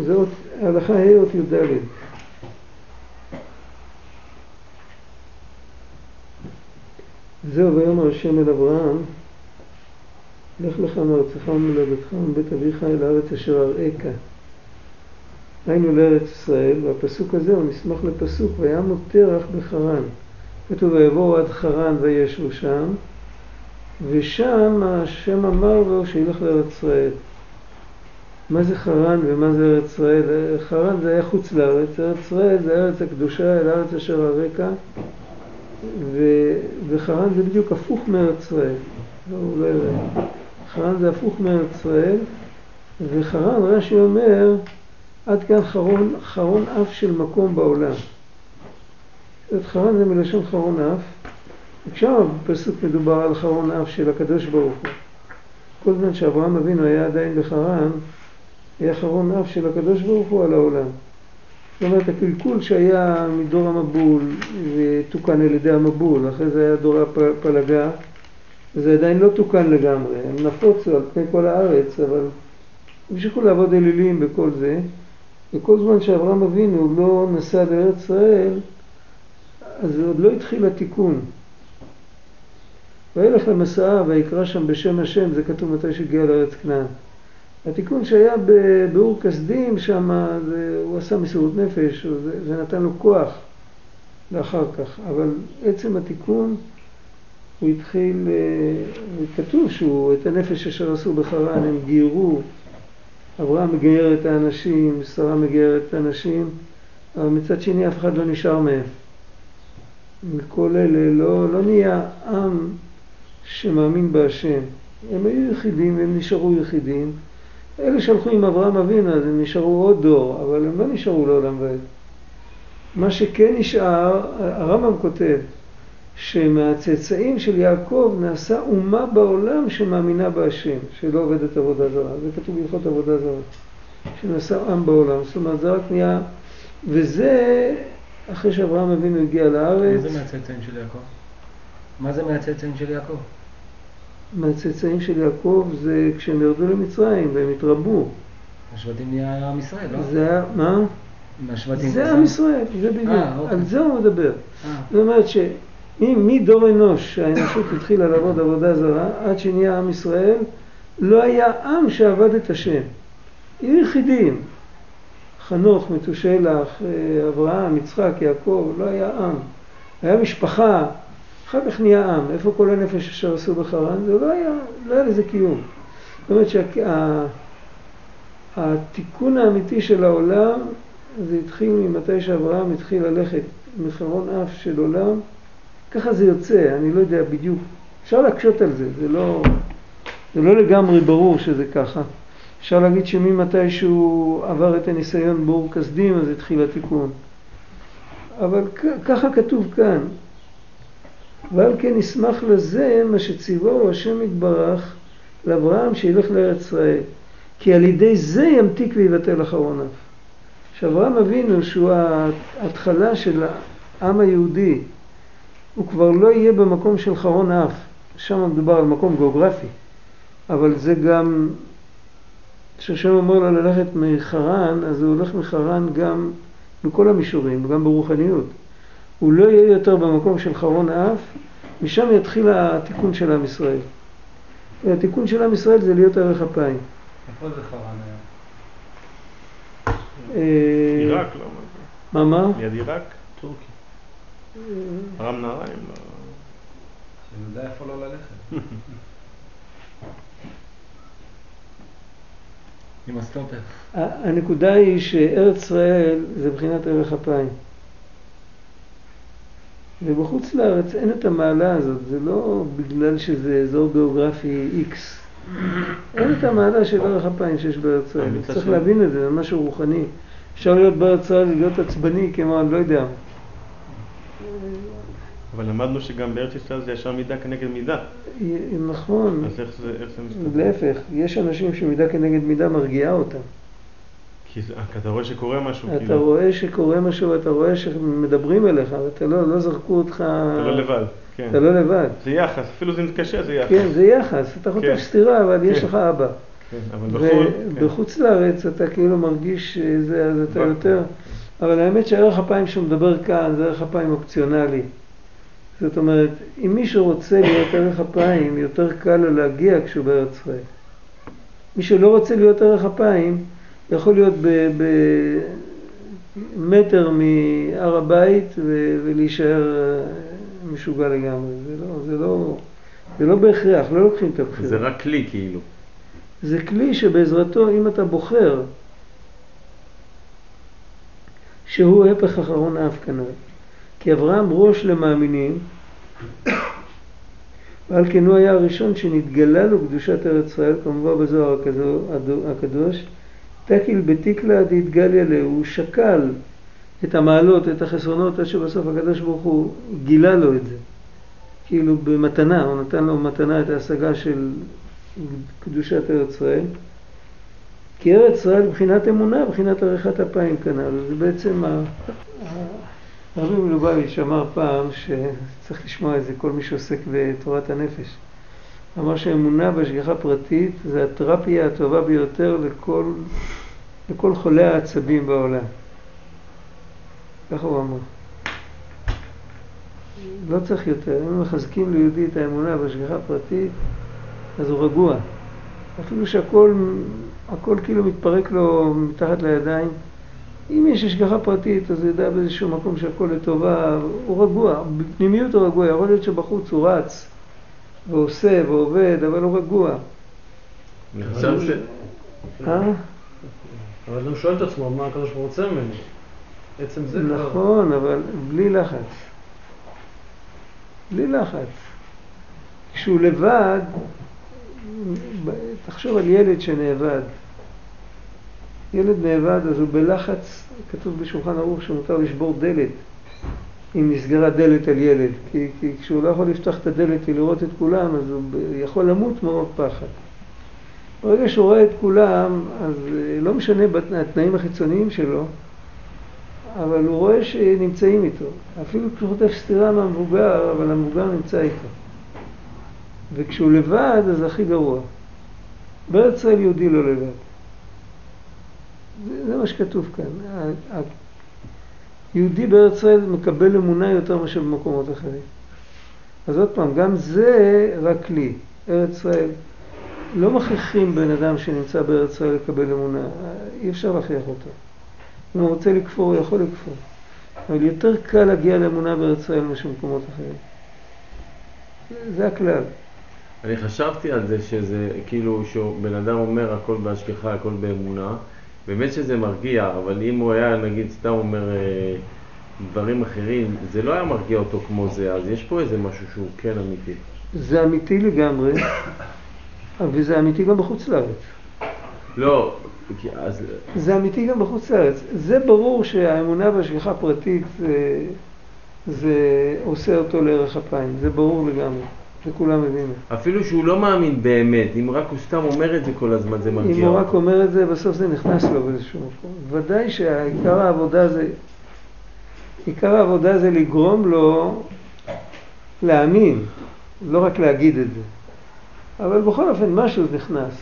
זה אות, הלכה ה' אות י"ד. זהו ויאמר השם אל אברהם, לך לך מארצך וממולדתך ומבית אביך אל הארץ אשר אראך. היינו לארץ ישראל, והפסוק הזה הוא נסמך לפסוק וימות תרח בחרן. כתוב ויבואו עד חרן וישבו שם, ושם השם אמר לו שילך לארץ ישראל. מה זה חרן ומה זה ארץ ישראל? חרן זה היה חוץ לארץ, ארץ ישראל זה ארץ הקדושה אל הארץ אשר הרקע ו... וחרן זה בדיוק הפוך מארץ ישראל. לא, לא חרן זה הפוך מארץ ישראל וחרן רש"י אומר עד כאן חרון, חרון אף של מקום בעולם. את חרן זה מלשון חרון אף עכשיו בפסוק מדובר על חרון אף של הקדוש ברוך הוא. כל זמן שאברהם אבינו היה עדיין בחרן היה חרון אף של הקדוש ברוך הוא על העולם. זאת אומרת, הקלקול שהיה מדור המבול ותוקן על ידי המבול, אחרי זה היה דור הפלגה, וזה עדיין לא תוקן לגמרי, הם נפוצו על פני כל הארץ, אבל המשיכו לעבוד אלילים בכל זה, וכל זמן שאברהם אבינו לא נסע לארץ ישראל, אז עוד לא התחיל התיקון. וילך למסעה ויקרא שם בשם השם, זה כתוב מתי שהגיע לארץ כנען. התיקון שהיה באור כסדים שם, הוא עשה מסירות נפש, זה נתן לו כוח לאחר כך, אבל עצם התיקון הוא התחיל, אה, כתוב שהוא, את הנפש אשר עשו בחרן הם גיירו, אברהם מגייר את האנשים, שרה מגיירת את האנשים, אבל מצד שני אף אחד לא נשאר מהם. מכל אלה לא, לא נהיה עם שמאמין בהשם. הם היו יחידים והם נשארו יחידים. אלה שהלכו עם אברהם אבינו, אז הם נשארו עוד דור, אבל הם לא נשארו לעולם ועד. מה שכן נשאר, הרמב"ם כותב, שמהצאצאים של יעקב נעשה אומה בעולם שמאמינה בהשם, שלא עובדת עבודה זרה. זה כתוב בהלכות עבודה זרה. שנעשה עם בעולם. זאת אומרת, זה רק נהיה... וזה אחרי שאברהם אבינו הגיע לארץ. מה זה מהצאצאים של יעקב? מה זה מהצאצאים של יעקב? מהצאצאים של יעקב זה כשהם ירדו למצרים והם התרבו. השבטים נהיה עם ישראל, לא? זה היה, מה? מהשבטים זה עם ישראל, זה בדיוק, אה, אוקיי. על זה הוא מדבר. אה. זאת אומרת שמדור אנוש שהאנושות התחילה לעבוד עבודה זרה עד שנהיה עם ישראל לא היה עם שעבד את השם. היו יחידים, חנוך, מתושלח, אה, אברהם, יצחק, יעקב, לא היה עם. היה משפחה, אחר כך נהיה עם. איפה כל הנפש אשר עשו בחרן? זה לא היה, לא היה לזה קיום. זאת אומרת שהתיקון שה, האמיתי של העולם זה התחיל ממתי שאברהם התחיל ללכת מחרון אף של עולם, ככה זה יוצא, אני לא יודע בדיוק. אפשר להקשות על זה, זה לא, זה לא לגמרי ברור שזה ככה. אפשר להגיד שממתי שהוא עבר את הניסיון באור כסדים אז התחיל התיקון. אבל ככה כתוב כאן. ועל כן נשמח לזה מה שציווהו השם יתברך לאברהם שילך לארץ ישראל. כי על ידי זה ימתיק ויבטל אחרוניו. שאברהם אבינו שהוא ההתחלה של העם היהודי, הוא כבר לא יהיה במקום של חרון אף. שם מדובר על מקום גיאוגרפי, אבל זה גם, כשהשם אומר לו ללכת מחרן, אז הוא הולך מחרן גם בכל המישורים, גם ברוחניות. הוא לא יהיה יותר במקום של חרון אף, משם יתחיל התיקון של עם ישראל. התיקון של עם ישראל זה להיות ערך אפיים. איפה זה חרן היה? עיראק, לא? מה מה? ליד עיראק? טורקי. ארם נהריים, לא... שנדע איפה לא ללכת. עם הסטופר. הנקודה היא שארץ ישראל זה מבחינת ערך אפיים. ובחוץ לארץ אין את המעלה הזאת, זה לא בגלל שזה אזור גיאוגרפי X. אין את המעלה של ערך אפיים שיש בארץ ישראל. צריך להבין את זה, זה משהו רוחני. אפשר להיות בארץ ישראל ולהיות עצבני כמו אני לא יודע. אבל למדנו שגם בארץ ישראל זה ישר מידה כנגד מידה. נכון. אז איך זה, איך זה מסתכל? להפך, יש אנשים שמידה כנגד מידה מרגיעה אותם. כי זה- כי אתה רואה שקורה משהו, אתה כאילו, רואה שקורה משהו, אתה רואה שמדברים אליך, ואתה לא, לא זרקו אותך... אתה לא לבד, כן. אתה לא לבד. זה יחס, אפילו זה קשה, זה יחס. כן, זה יחס. אתה חוטף כן. סטירה, אבל יש כן. לך אבא. כן, אבל בחו"ל, כן. ובחוץ לארץ אתה כאילו מרגיש שזה, אז אתה ב- יותר... אבל האמת שערך אפיים שהוא מדבר כאן זה ערך אפיים אופציונלי. זאת אומרת, אם מישהו רוצה להיות ערך אפיים, יותר קל לו להגיע כשהוא בארץ ישראל. מי שלא רוצה להיות ערך אפיים, יכול להיות במטר מהר הבית ולהישאר אה, משוגע לגמרי. זה לא, זה לא, זה לא בהכרח, לא לוקחים את הבחירה. זה רק כלי כאילו. זה כלי שבעזרתו, אם אתה בוחר, שהוא הפך אחרון האף כנראה. כי אברהם ראש למאמינים, ועל כן הוא היה הראשון שנתגלה לו קדושת ארץ ישראל, כמובן בזוהר הקדו- הקדוש, תקיל בתיקלה דהתגליה לה, הוא שקל את המעלות, את החסרונות, עד שבסוף הקדוש ברוך הוא גילה לו את זה. כאילו במתנה, הוא נתן לו מתנה את ההשגה של קדושת ארץ ישראל. כי ארץ ישראל מבחינת אמונה, מבחינת עריכת אפיים כנ"ל. זה בעצם. ה- הרבי מלובביץ' אמר פעם שצריך לשמוע את זה כל מי שעוסק בתורת הנפש. אמר שאמונה בהשגחה פרטית זה התרפיה הטובה ביותר לכל, לכל חולי העצבים בעולם. ככה הוא אמר. לא צריך יותר. אם מחזקים ליהודי את האמונה בהשגחה פרטית, אז הוא רגוע. אפילו שהכל הכל כאילו מתפרק לו מתחת לידיים. אם יש השגחה פרטית, אז הוא יודע באיזשהו מקום שהכל לטובה, הוא רגוע. בפנימיות הוא רגוע, יכול להיות שבחוץ הוא רץ ועושה ועובד, אבל הוא רגוע. אה? אבל הוא שואל את עצמו מה הקדוש ברוך הוא רוצה ממני. עצם זה. נכון, אבל בלי לחץ. בלי לחץ. כשהוא לבד, תחשוב על ילד שנאבד. ילד נאבד אז הוא בלחץ, כתוב בשולחן ערוך שמותר לשבור דלת אם נסגרה דלת על ילד, כי, כי כשהוא לא יכול לפתוח את הדלת ולראות את כולם אז הוא יכול למות מרוב פחד. ברגע שהוא רואה את כולם, אז אה, לא משנה התנאים החיצוניים שלו, אבל הוא רואה שנמצאים איתו. אפילו כשהוא חוטף סטירה מהמבוגר, אבל המבוגר נמצא איתו. וכשהוא לבד, אז הכי גרוע. בארץ ישראל יהודי לא לבד. זה, זה מה שכתוב כאן. יהודי בארץ ישראל מקבל אמונה יותר מאשר במקומות אחרים. אז עוד פעם, גם זה רק לי. ארץ ישראל, לא מכריחים בן אדם שנמצא בארץ ישראל לקבל אמונה. אי אפשר להכריח אותו. אם הוא רוצה לכפור, הוא יכול לכפור. אבל יותר קל להגיע לאמונה בארץ ישראל מאשר במקומות אחרים. זה הכלל. אני חשבתי על זה שזה כאילו שבן אדם אומר הכל בהשגחה, הכל באמונה, באמת שזה מרגיע, אבל אם הוא היה נגיד סתם אומר אה, דברים אחרים, זה לא היה מרגיע אותו כמו זה, אז יש פה איזה משהו שהוא כן אמיתי. זה אמיתי לגמרי, וזה אמיתי גם בחוץ לארץ. לא, כי- אז זה אמיתי גם בחוץ לארץ. זה ברור שהאמונה בהשגחה פרטית זה, זה עושה אותו לערך אפיים, זה ברור לגמרי, זה כולם מבינים. אפילו שהוא לא מאמין באמת, אם רק הוא סתם אומר את זה כל הזמן, זה מרגיע. אם הוא רק. אומר את זה, בסוף זה נכנס לו באיזשהו מקום. ודאי שעיקר העבודה זה, עיקר העבודה זה לגרום לו להאמין, לא רק להגיד את זה. אבל בכל אופן משהו נכנס.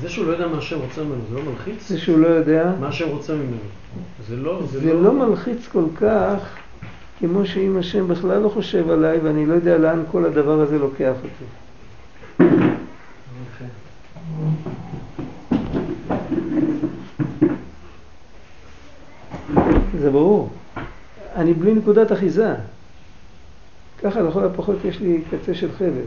זה שהוא לא יודע מה השם רוצה ממנו, זה לא מלחיץ? זה שהוא לא יודע, מה השם רוצה ממנו. זה לא... זה לא מלחיץ כל כך כמו שאם השם בכלל לא חושב עליי ואני לא יודע לאן כל הדבר הזה לוקח אותי. זה ברור. אני בלי נקודת אחיזה. ככה לכל הפחות יש לי קצה של חבל.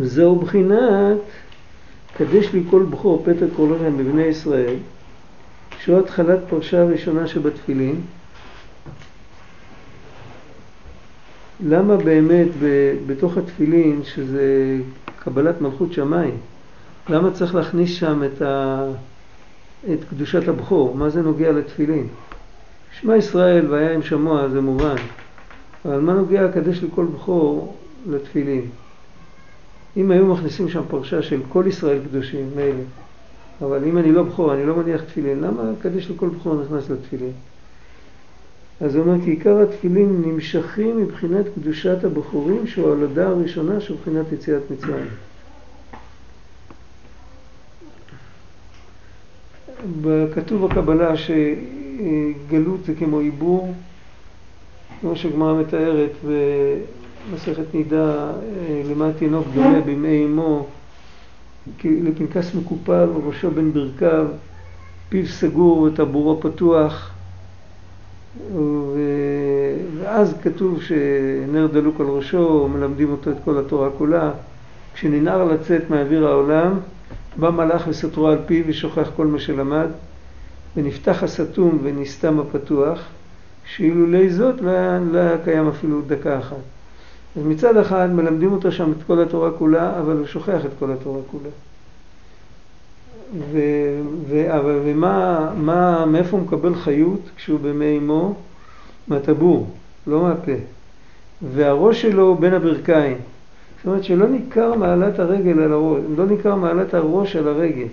זהו בחינת קדש לי כל בכור כל לכם בבני ישראל, שהוא התחלת פרשה הראשונה שבתפילין. למה באמת בתוך התפילין, שזה קבלת מלכות שמיים, למה צריך להכניס שם את, ה... את קדושת הבכור? מה זה נוגע לתפילין? שמע ישראל והיה עם שמוע זה מובן, אבל מה נוגע הקדש לכל בכור לתפילין? אם היו מכניסים שם פרשה של כל ישראל קדושים, מילא, אבל אם אני לא בכור, אני לא מניח תפילין, למה הקדש לכל בכור נכנס לתפילין? אז הוא אומר כי עיקר התפילין נמשכים מבחינת קדושת הבחורים שהוא ההולדה הראשונה של בחינת יציאת מצרים. כתוב בקבלה שגלות זה כמו עיבור, כמו שהגמרא מתארת במסכת נידה, למה תינוק דומה בימי אמו, לפנקס מקופל, ראשו בין ברכיו, פיו סגור וטבורו פתוח, ואז כתוב שנר דלוק על ראשו, מלמדים אותו את כל התורה כולה. כשננער לצאת מאוויר העולם, בא מלאך וסתרו על פיו ושוכח כל מה שלמד, ונפתח הסתום ונסתם הפתוח, שאילולי זאת לא לא היה קיים אפילו דקה אחת. אז מצד אחד מלמדים אותו שם את כל התורה כולה, אבל הוא שוכח את כל התורה כולה. ו, ו, ומה, מה, מאיפה הוא מקבל חיות כשהוא במי אמו? מהטבור, לא מהפה. והראש שלו בין הברכיים. זאת אומרת שלא ניכר מעלת הרגל על הראש, לא ניכר מעלת הראש על הרגל.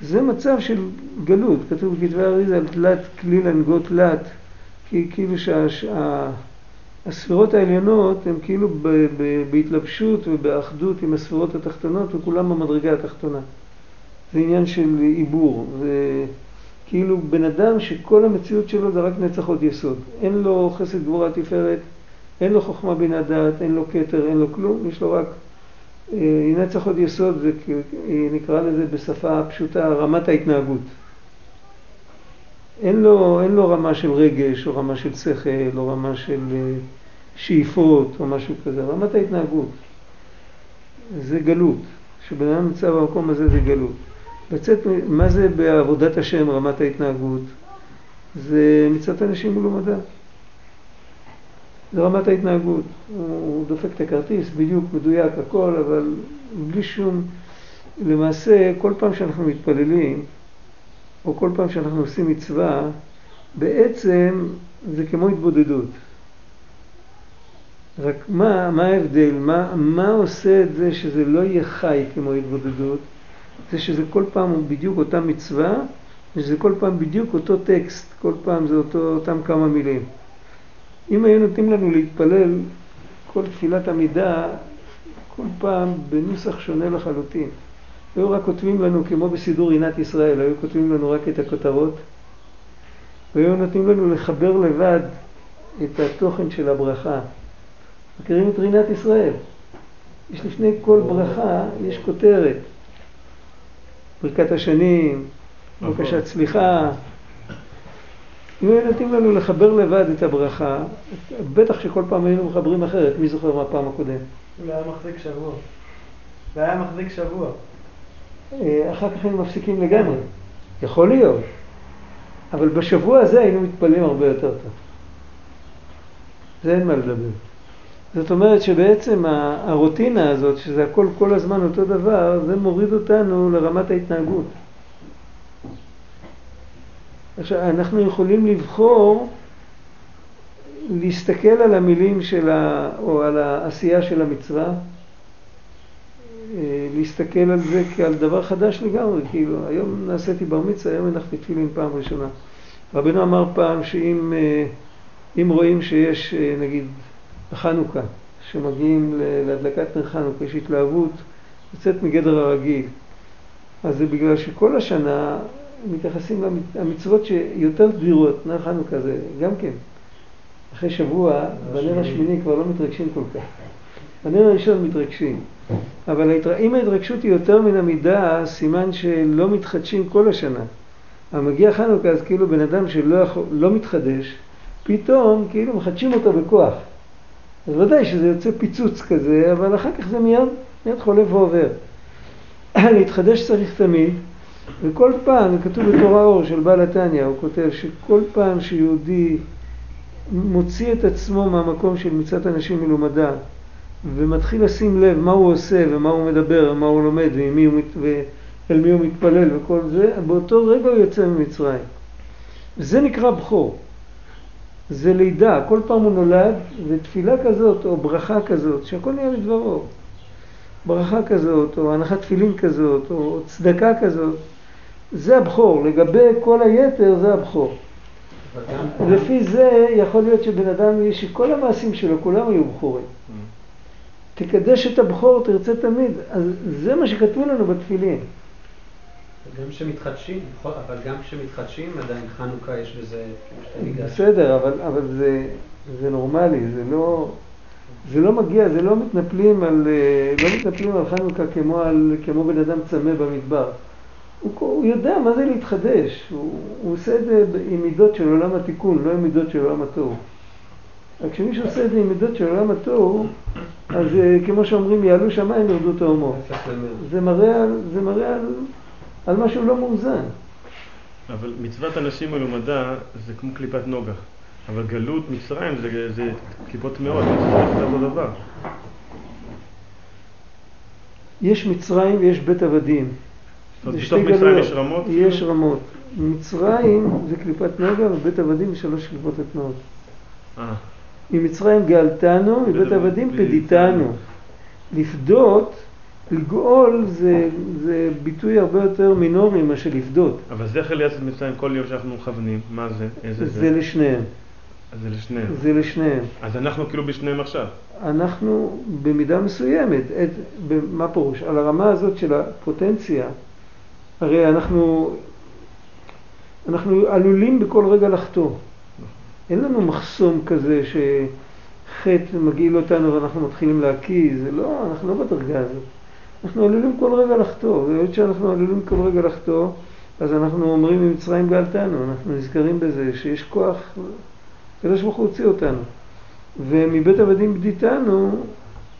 זה מצב של גלות, כתוב בכתבי אריזה על תלת כליל הנגות תלת, כי כאילו שהספירות שה, העליונות הן כאילו ב, ב, בהתלבשות ובאחדות עם הספירות התחתונות וכולם במדרגה התחתונה. זה עניין של עיבור, זה כאילו בן אדם שכל המציאות שלו זה רק נצח עוד יסוד. אין לו חסד גבורה תפארת, אין לו חוכמה בינה דעת, אין לו כתר, אין לו כלום, יש לו רק אה, נצח עוד יסוד, זה נקרא לזה בשפה פשוטה רמת ההתנהגות. אין לו, אין לו רמה של רגש, או רמה של שכל, או רמה של אה, שאיפות, או משהו כזה, רמת ההתנהגות. זה גלות. כשבן אדם נמצא במקום הזה זה גלות. לצאת, מה זה בעבודת השם רמת ההתנהגות? זה מצוות אנשים מלומדה. זה רמת ההתנהגות. הוא דופק את הכרטיס, בדיוק מדויק הכל, אבל בלי שום... למעשה, כל פעם שאנחנו מתפללים, או כל פעם שאנחנו עושים מצווה, בעצם זה כמו התבודדות. רק מה, מה ההבדל? מה, מה עושה את זה שזה לא יהיה חי כמו התבודדות? זה שזה כל פעם בדיוק אותה מצווה, ושזה כל פעם בדיוק אותו טקסט, כל פעם זה אותו, אותם כמה מילים. אם היו נותנים לנו להתפלל כל תפילת עמידה, כל פעם בנוסח שונה לחלוטין. היו רק כותבים לנו, כמו בסידור רינת ישראל, היו כותבים לנו רק את הכותרות, והיו נותנים לנו לחבר לבד את התוכן של הברכה. מכירים את רינת ישראל? יש לפני כל ברכה, יש כותרת. ברכת השנים, נכון. בקשת סליחה. אם היו נותנים לנו לחבר לבד את הברכה, בטח שכל פעם היינו מחברים אחרת, מי זוכר מהפעם הקודמת? זה היה מחזיק שבוע. זה היה מחזיק שבוע. אה, אחר כך היינו מפסיקים לגמרי. יכול להיות. אבל בשבוע הזה היינו מתפללים הרבה יותר טוב. זה אין מה לדבר. זאת אומרת שבעצם הרוטינה הזאת, שזה הכל כל הזמן אותו דבר, זה מוריד אותנו לרמת ההתנהגות. עכשיו, אנחנו יכולים לבחור להסתכל על המילים של ה... או על העשייה של המצווה, להסתכל על זה כעל דבר חדש לגמרי, כאילו, היום נעשיתי בר מצווה, היום הנחתי תפילין פעם ראשונה. רבינו אמר פעם שאם אה, רואים שיש, אה, נגיד, בחנוכה, שמגיעים להדלקת נר חנוכה, יש התלהבות יוצאת מגדר הרגיל. אז זה בגלל שכל השנה מתייחסים למצוות שיותר סדירות, נר חנוכה זה גם כן. אחרי שבוע, בנר השמיני כבר לא מתרגשים כל כך. בנר הראשון מתרגשים. אבל אם ההתרגשות היא יותר מן המידה, סימן שלא מתחדשים כל השנה. אבל מגיע חנוכה, אז כאילו בן אדם שלא לא מתחדש, פתאום כאילו מחדשים אותו בכוח. אז ודאי שזה יוצא פיצוץ כזה, אבל אחר כך זה מיד, מיד חולף ועובר. להתחדש צריך תמיד, וכל פעם, כתוב בתורה אור של בעל התניא, הוא כותב שכל פעם שיהודי מוציא את עצמו מהמקום של מצוות אנשים מלומדה, ומתחיל לשים לב מה הוא עושה ומה הוא מדבר ומה הוא לומד ומי הוא מת... ואל מי הוא מתפלל וכל זה, באותו רגע הוא יוצא ממצרים. זה נקרא בכור. זה לידה, כל פעם הוא נולד, ותפילה כזאת או ברכה כזאת, שהכל נהיה לדברו. ברכה כזאת, או הנחת תפילין כזאת, או צדקה כזאת, זה הבכור. לגבי כל היתר זה הבכור. לפי זה יכול להיות שבן אדם, שכל המעשים שלו, כולם היו בכורים. תקדש את הבכור, תרצה תמיד. אז זה מה שכתבו לנו בתפילין. גם כשמתחדשים, נכון, אבל גם כשמתחדשים עדיין חנוכה יש בזה. בסדר, אבל, אבל זה, זה נורמלי, זה לא, זה לא מגיע, זה לא מתנפלים על, אה, לא מתנפלים על חנוכה כמו, על, כמו בן אדם צמא במדבר. הוא, הוא יודע מה זה להתחדש, הוא, הוא עושה את זה עם מידות של עולם התיקון, לא עם מידות של עולם התוהו. רק כשמישהו עושה את זה עם מידות של עולם התוהו, אז אה, כמו שאומרים, יעלו שמיים ירדו למאה. זה מראה זה מראה על, על משהו לא מאוזן. אבל מצוות אנשים מלומדה זה כמו קליפת נוגה. אבל גלות מצרים זה, זה קליפות טמאות, זה אותו דבר. יש מצרים ויש בית עבדים. זאת אומרת, זה בתוך שתי מצרים גלויות. יש רמות? יש רמות. מצרים זה קליפת נוגה ובית עבדים זה שלוש קליפות הטמעות. אה, ממצרים גאלתנו, מבית עבדים פדיתנו. לפדות, לגאול זה, זה ביטוי הרבה יותר מינורי מאשר לפדות. אבל זכר ליצאת מצרים כל יום שאנחנו מכוונים, מה זה? איזה זה? זה לשניהם. זה לשניהם. זה לשניהם. אז אנחנו כאילו בשניהם עכשיו. אנחנו במידה מסוימת, את, מה פירוש? על הרמה הזאת של הפוטנציה, הרי אנחנו, אנחנו עלולים בכל רגע לחטוא. אין לנו מחסום כזה שחטא מגעיל אותנו ואנחנו מתחילים להקיא, זה לא, אנחנו לא בדרגה הזאת. אנחנו עלולים כל רגע לחטוא, והיות שאנחנו עלולים כל רגע לחטוא, אז אנחנו אומרים ממצרים גאלתנו, אנחנו נזכרים בזה שיש כוח, הקדוש ברוך הוא הוציא אותנו. ומבית עבדים בדיתנו,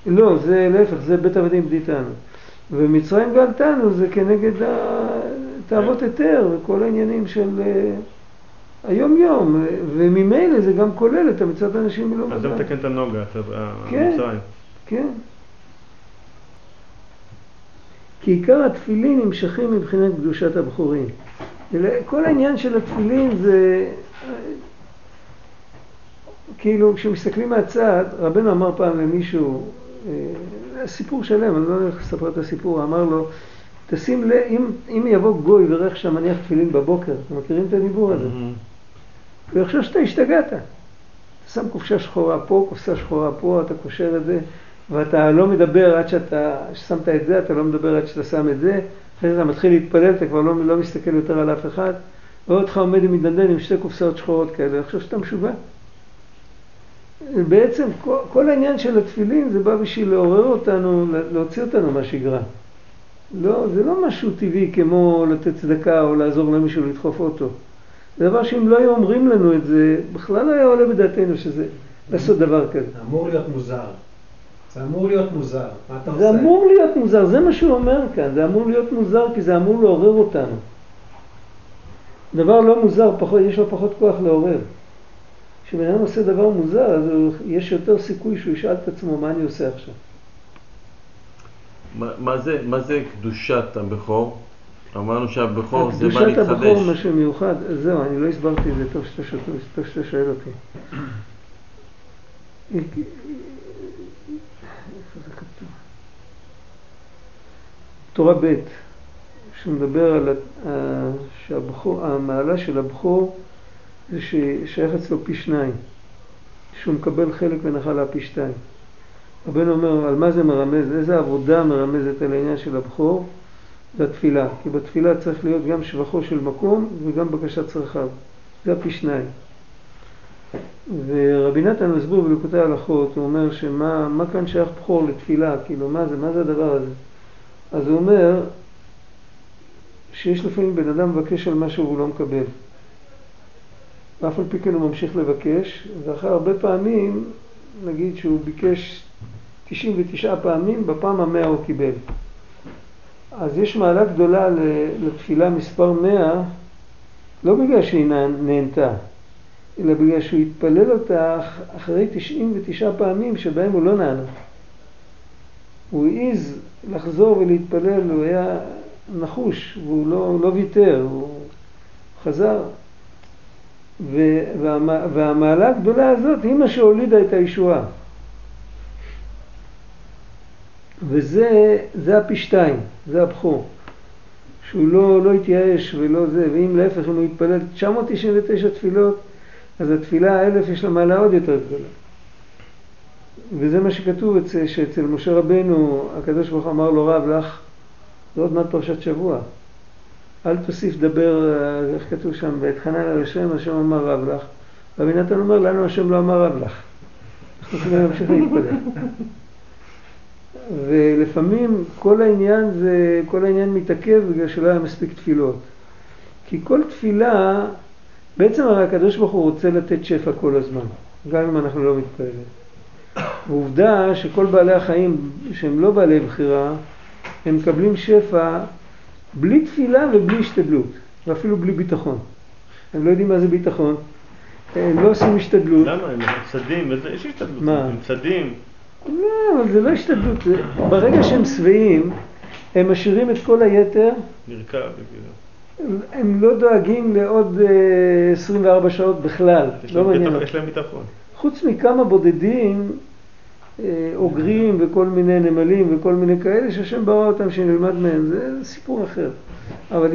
לא, זה להפך, זה בית עבדים בדיתנו. ומצרים גאלתנו זה כנגד תאוות היתר וכל העניינים של אה, היום-יום, וממילא זה גם כולל את המצוות האנשים מלומדה. אז זה מתקן את הנוגה, את ה- כן. המצרים. כן. כי עיקר התפילין נמשכים מבחינת קדושת הבחורים. כל העניין של התפילין זה, כאילו כשמסתכלים מהצד, רבנו אמר פעם למישהו, אה, סיפור שלם, אני לא יודע איך לספר את הסיפור, אמר לו, תשים לב, אם, אם יבוא גוי איך שאתה מניח תפילין בבוקר, אתם מכירים את הדיבור הזה? הוא יחשוב שאתה השתגעת. אתה שם קופסה שחורה פה, קופסה שחורה פה, אתה קושר את זה, ואתה לא מדבר עד שאתה, ששמת את זה, אתה לא מדבר עד שאתה שם את זה, אחרי זה אתה מתחיל להתפלל, אתה כבר לא, לא מסתכל יותר על אף אחד, רואה אותך עומד עם מתנדן עם שתי קופסאות שחורות כאלה, עכשיו שאתה משוגע. בעצם כל, כל העניין של התפילין זה בא בשביל לעורר אותנו, להוציא אותנו מהשגרה. לא, זה לא משהו טבעי כמו לתת צדקה או לעזור למישהו לדחוף אוטו. זה דבר שאם לא היו אומרים לנו את זה, בכלל לא היה עולה בדעתנו שזה, לעשות דבר כזה. זה אמור להיות מוזר. זה אמור להיות מוזר. מה אתה עושה? זה אמור להיות מוזר, זה מה שהוא אומר כאן, זה אמור להיות מוזר כי זה אמור לעורר אותנו. דבר לא מוזר, פחות, יש לו פחות כוח לעורר. כשבן אדם עושה דבר מוזר, אז הוא, יש יותר סיכוי שהוא ישאל את עצמו מה אני עושה עכשיו. מה, מה, זה, מה זה קדושת הבכור? אמרנו שהבכור זה בא קדושת הבכור להתחדש. משהו מיוחד, אז זהו, אני לא הסברתי את זה טוב שאתה שואל- טוב שאתה שואל אותי. זה כתוב? תורה ב', שמדבר על שהבכור, המעלה של הבכור זה ששייך אצלו פי שניים, שהוא מקבל חלק ונחלה פי שתיים. רבנו אומר, על מה זה מרמז, איזה עבודה מרמזת על העניין של הבכור? זה התפילה, כי בתפילה צריך להיות גם שבחו של מקום וגם בקשת צרכיו, זה הפי שניים. ורבי נתן מסביר בלקוטי ההלכות, הוא אומר שמה מה כאן שייך בכור לתפילה, כאילו מה זה, מה זה הדבר הזה? אז הוא אומר שיש לפעמים בן אדם מבקש על משהו והוא לא מקבל. ואף על פי כן הוא ממשיך לבקש, ואחרי הרבה פעמים, נגיד שהוא ביקש 99 פעמים, בפעם המאה הוא קיבל. אז יש מעלה גדולה לתפילה מספר 100, לא בגלל שהיא נהנתה, אלא בגלל שהוא התפלל אותה אח- אחרי 99 פעמים שבהם הוא לא נענה. הוא העז לחזור ולהתפלל, הוא היה נחוש, והוא לא, לא ויתר, הוא חזר. והמעלה הגדולה הזאת היא מה שהולידה את הישועה. וזה זה הפי שתיים, זה הבכור. שהוא לא, לא התייאש ולא זה, ואם להפך, אם הוא יתפלל 999 תפילות, אז התפילה האלף יש לה מעלה עוד יותר גדולה. וזה מה שכתוב אצל, שאצל משה רבנו, הקדוש ברוך אמר לו רב לך, זה עוד מעט פרשת שבוע. אל תוסיף דבר, אה, איך כתוב שם, ואתחנן על השם, השם אמר רב לך. רבי נתן אומר, לנו השם לא אמר רב לך. אנחנו צריכים להמשיך להתפלל. ולפעמים כל העניין זה, כל העניין מתעכב בגלל שלא היה מספיק תפילות. כי כל תפילה, בעצם הרי הקדוש ברוך הוא רוצה לתת שפע כל הזמן, גם אם אנחנו לא מתפללים. ועובדה שכל בעלי החיים שהם לא בעלי בחירה, הם מקבלים שפע בלי תפילה ובלי השתדלות, ואפילו בלי ביטחון. הם לא יודעים מה זה ביטחון, הם לא עושים השתדלות. למה? הם צדים, יש השתדלות. הם צדים. לא, אבל זה לא השתדלות. ברגע שהם שבעים, הם משאירים את כל היתר, נרקב. הם לא דואגים לעוד אה, 24 שעות בכלל, לא מעניין. יש להם ביטחון. חוץ מכמה בודדים, אה, אוגרים וכל מיני נמלים וכל מיני כאלה, שהשם ברא אותם שנלמד מהם, זה סיפור אחר. אבל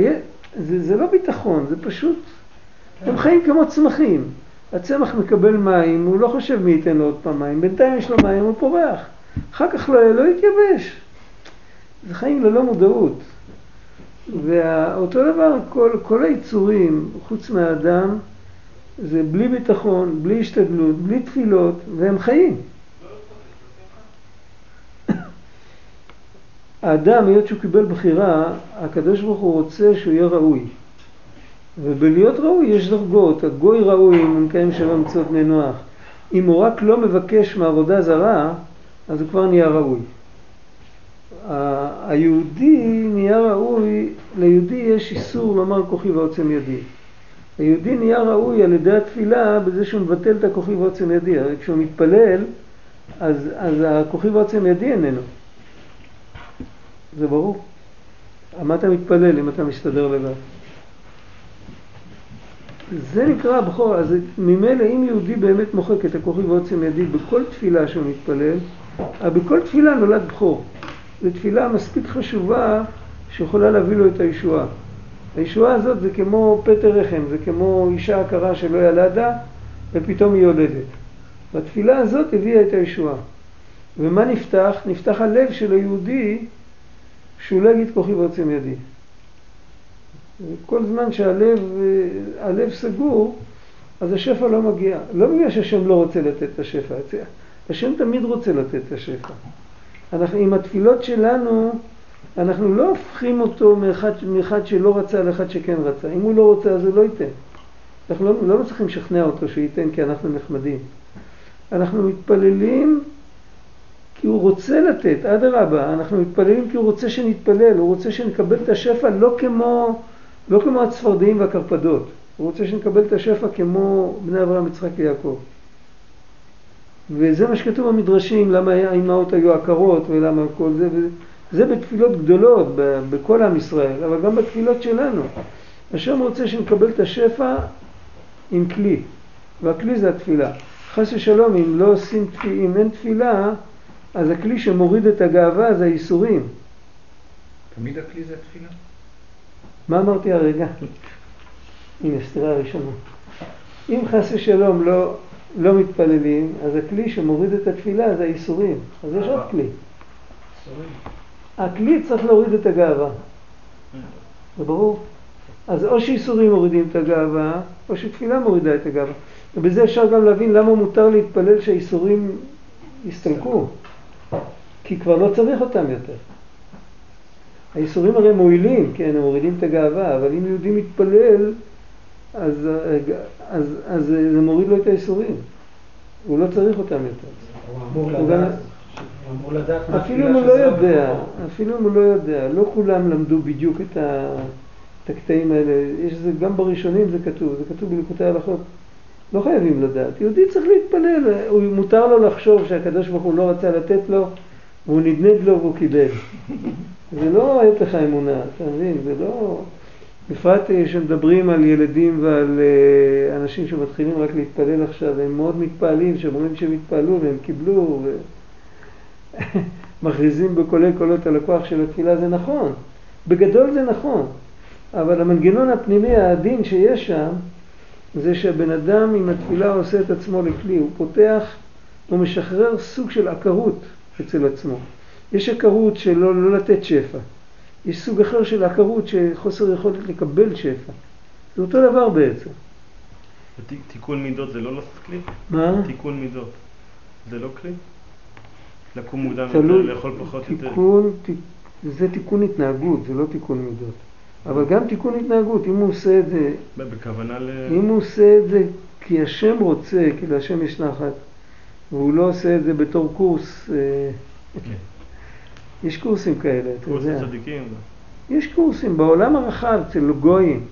זה לא ביטחון, זה פשוט, הם חיים כמו צמחים. הצמח מקבל מים, הוא לא חושב מי ייתן לו עוד פעם מים, בינתיים יש לו מים, הוא פורח. אחר כך לא, לא יתייבש. זה חיים ללא מודעות. ואותו דבר, כל, כל היצורים, חוץ מהאדם, זה בלי ביטחון, בלי השתדלות, בלי תפילות, והם חיים. האדם, היות שהוא קיבל בחירה, הקדוש ברוך הוא רוצה שהוא יהיה ראוי. ובלהיות ראוי יש דרגות, הגוי ראוי אם הוא מקיים שבע מצוות בני נוח. אם הוא רק לא מבקש מעבודה זרה, אז הוא כבר נהיה ראוי. היהודי נהיה ראוי, ליהודי יש איסור לומר כוחי ועוצם ידי. היהודי נהיה ראוי על ידי התפילה בזה שהוא מבטל את הכוחי ועוצם ידי. הרי כשהוא מתפלל, אז, אז הכוחי ועוצם ידי איננו. זה ברור. מה אתה מתפלל אם אתה מסתדר לבד? זה נקרא הבכור, אז ממילא אם יהודי באמת מוחק את הכוחי ועוצם ידי בכל תפילה שהוא מתפלל, אבל בכל תפילה נולד בכור. זו תפילה מספיק חשובה שיכולה להביא לו את הישועה. הישועה הזאת זה כמו פטר רחם, זה כמו אישה עקרה שלא ילדה ופתאום היא יולדת. והתפילה הזאת הביאה את הישועה. ומה נפתח? נפתח הלב של היהודי שהוא לא יגיד כוחי ועוצם ידי. כל זמן שהלב אה, הלב סגור, אז השפע לא מגיע. לא בגלל שהשם לא רוצה לתת את השפע, השם תמיד רוצה לתת את השפע. אנחנו, עם התפילות שלנו, אנחנו לא הופכים אותו מאחד, מאחד שלא רצה לאחד שכן רצה. אם הוא לא רוצה, אז הוא לא ייתן. אנחנו לא, לא צריכים לשכנע אותו שייתן כי אנחנו נחמדים. אנחנו מתפללים כי הוא רוצה לתת, אדרבה, אנחנו מתפללים כי הוא רוצה שנתפלל, הוא רוצה שנקבל את השפע לא כמו, לא כמו הצפרדעים והקרפדות, הוא רוצה שנקבל את השפע כמו בני אברהם, יצחק ויעקב. וזה מה שכתוב במדרשים, למה האימהות היו עקרות ולמה כל זה, וזה בתפילות גדולות בכל עם ישראל, אבל גם בתפילות שלנו. השם רוצה שנקבל את השפע עם כלי, והכלי זה התפילה. חס ושלום, אם לא עושים, אם אין תפילה, אז הכלי שמוריד את הגאווה זה הייסורים. תמיד הכלי זה התפילה? מה אמרתי הרגע? הנה, סתירה הראשונה. אם חס ושלום לא, לא מתפללים, אז הכלי שמוריד את התפילה זה הייסורים. אז יש עוד כלי. הכלי צריך להוריד את הגאווה. זה ברור? אז או שייסורים מורידים את הגאווה, או שתפילה מורידה את הגאווה. ובזה אפשר גם להבין למה מותר להתפלל שהייסורים יסתלקו. כי כבר לא צריך אותם יותר. הייסורים הרי מועילים, כן, הם מורידים את הגאווה, אבל אם יהודי מתפלל, אז, אז, אז זה מוריד לו את הייסורים. הוא לא צריך אותם יותר. הוא אמור לדעת, גם- אפילו אם הוא לא יודע. אפילו אם הוא לא יודע, לא כולם למדו בדיוק את ה- את הקטעים האלה, יש זה, גם בראשונים זה כתוב, זה כתוב בליקוטי הלכות. לא חייבים לדעת. יהודי צריך להתפלל, הוא מותר לו לחשוב שהקדוש ברוך הוא לא רצה לתת לו, והוא נדנד לו והוא קיבל. זה לא ההפך האמונה, אתה מבין? זה לא... בפרט אה, שמדברים על ילדים ועל אה, אנשים שמתחילים רק להתפלל עכשיו, הם מאוד מתפעלים, שאומרים שהם התפעלו והם קיבלו, ומכריזים בקולי קולות על הכוח של התפילה, זה נכון. בגדול זה נכון, אבל המנגנון הפנימי העדין שיש שם, זה שהבן אדם עם התפילה עושה את עצמו לכלי, הוא פותח, הוא משחרר סוג של עקרות אצל עצמו. יש עקרות שלא לא לתת שפע, יש סוג אחר של עקרות שחוסר יכולת לקבל שפע. זה אותו דבר בעצם. תיקון מידות זה לא כלי? מה? תיקון מידות זה לא כלי? לקום מוקדם יותר, לאכול פחות יותר? תיקון, ת- זה תיקון התנהגות, זה לא תיקון מידות. אבל גם תיקון התנהגות, אם הוא עושה את זה, בכוונה ל... אם הוא עושה את זה כי השם רוצה, כי להשם יש נחת, והוא לא עושה את זה בתור קורס, אה, כן. יש קורסים כאלה, אתה יודע. הצדיקים. יש קורסים בעולם הרחב, אצל גויים.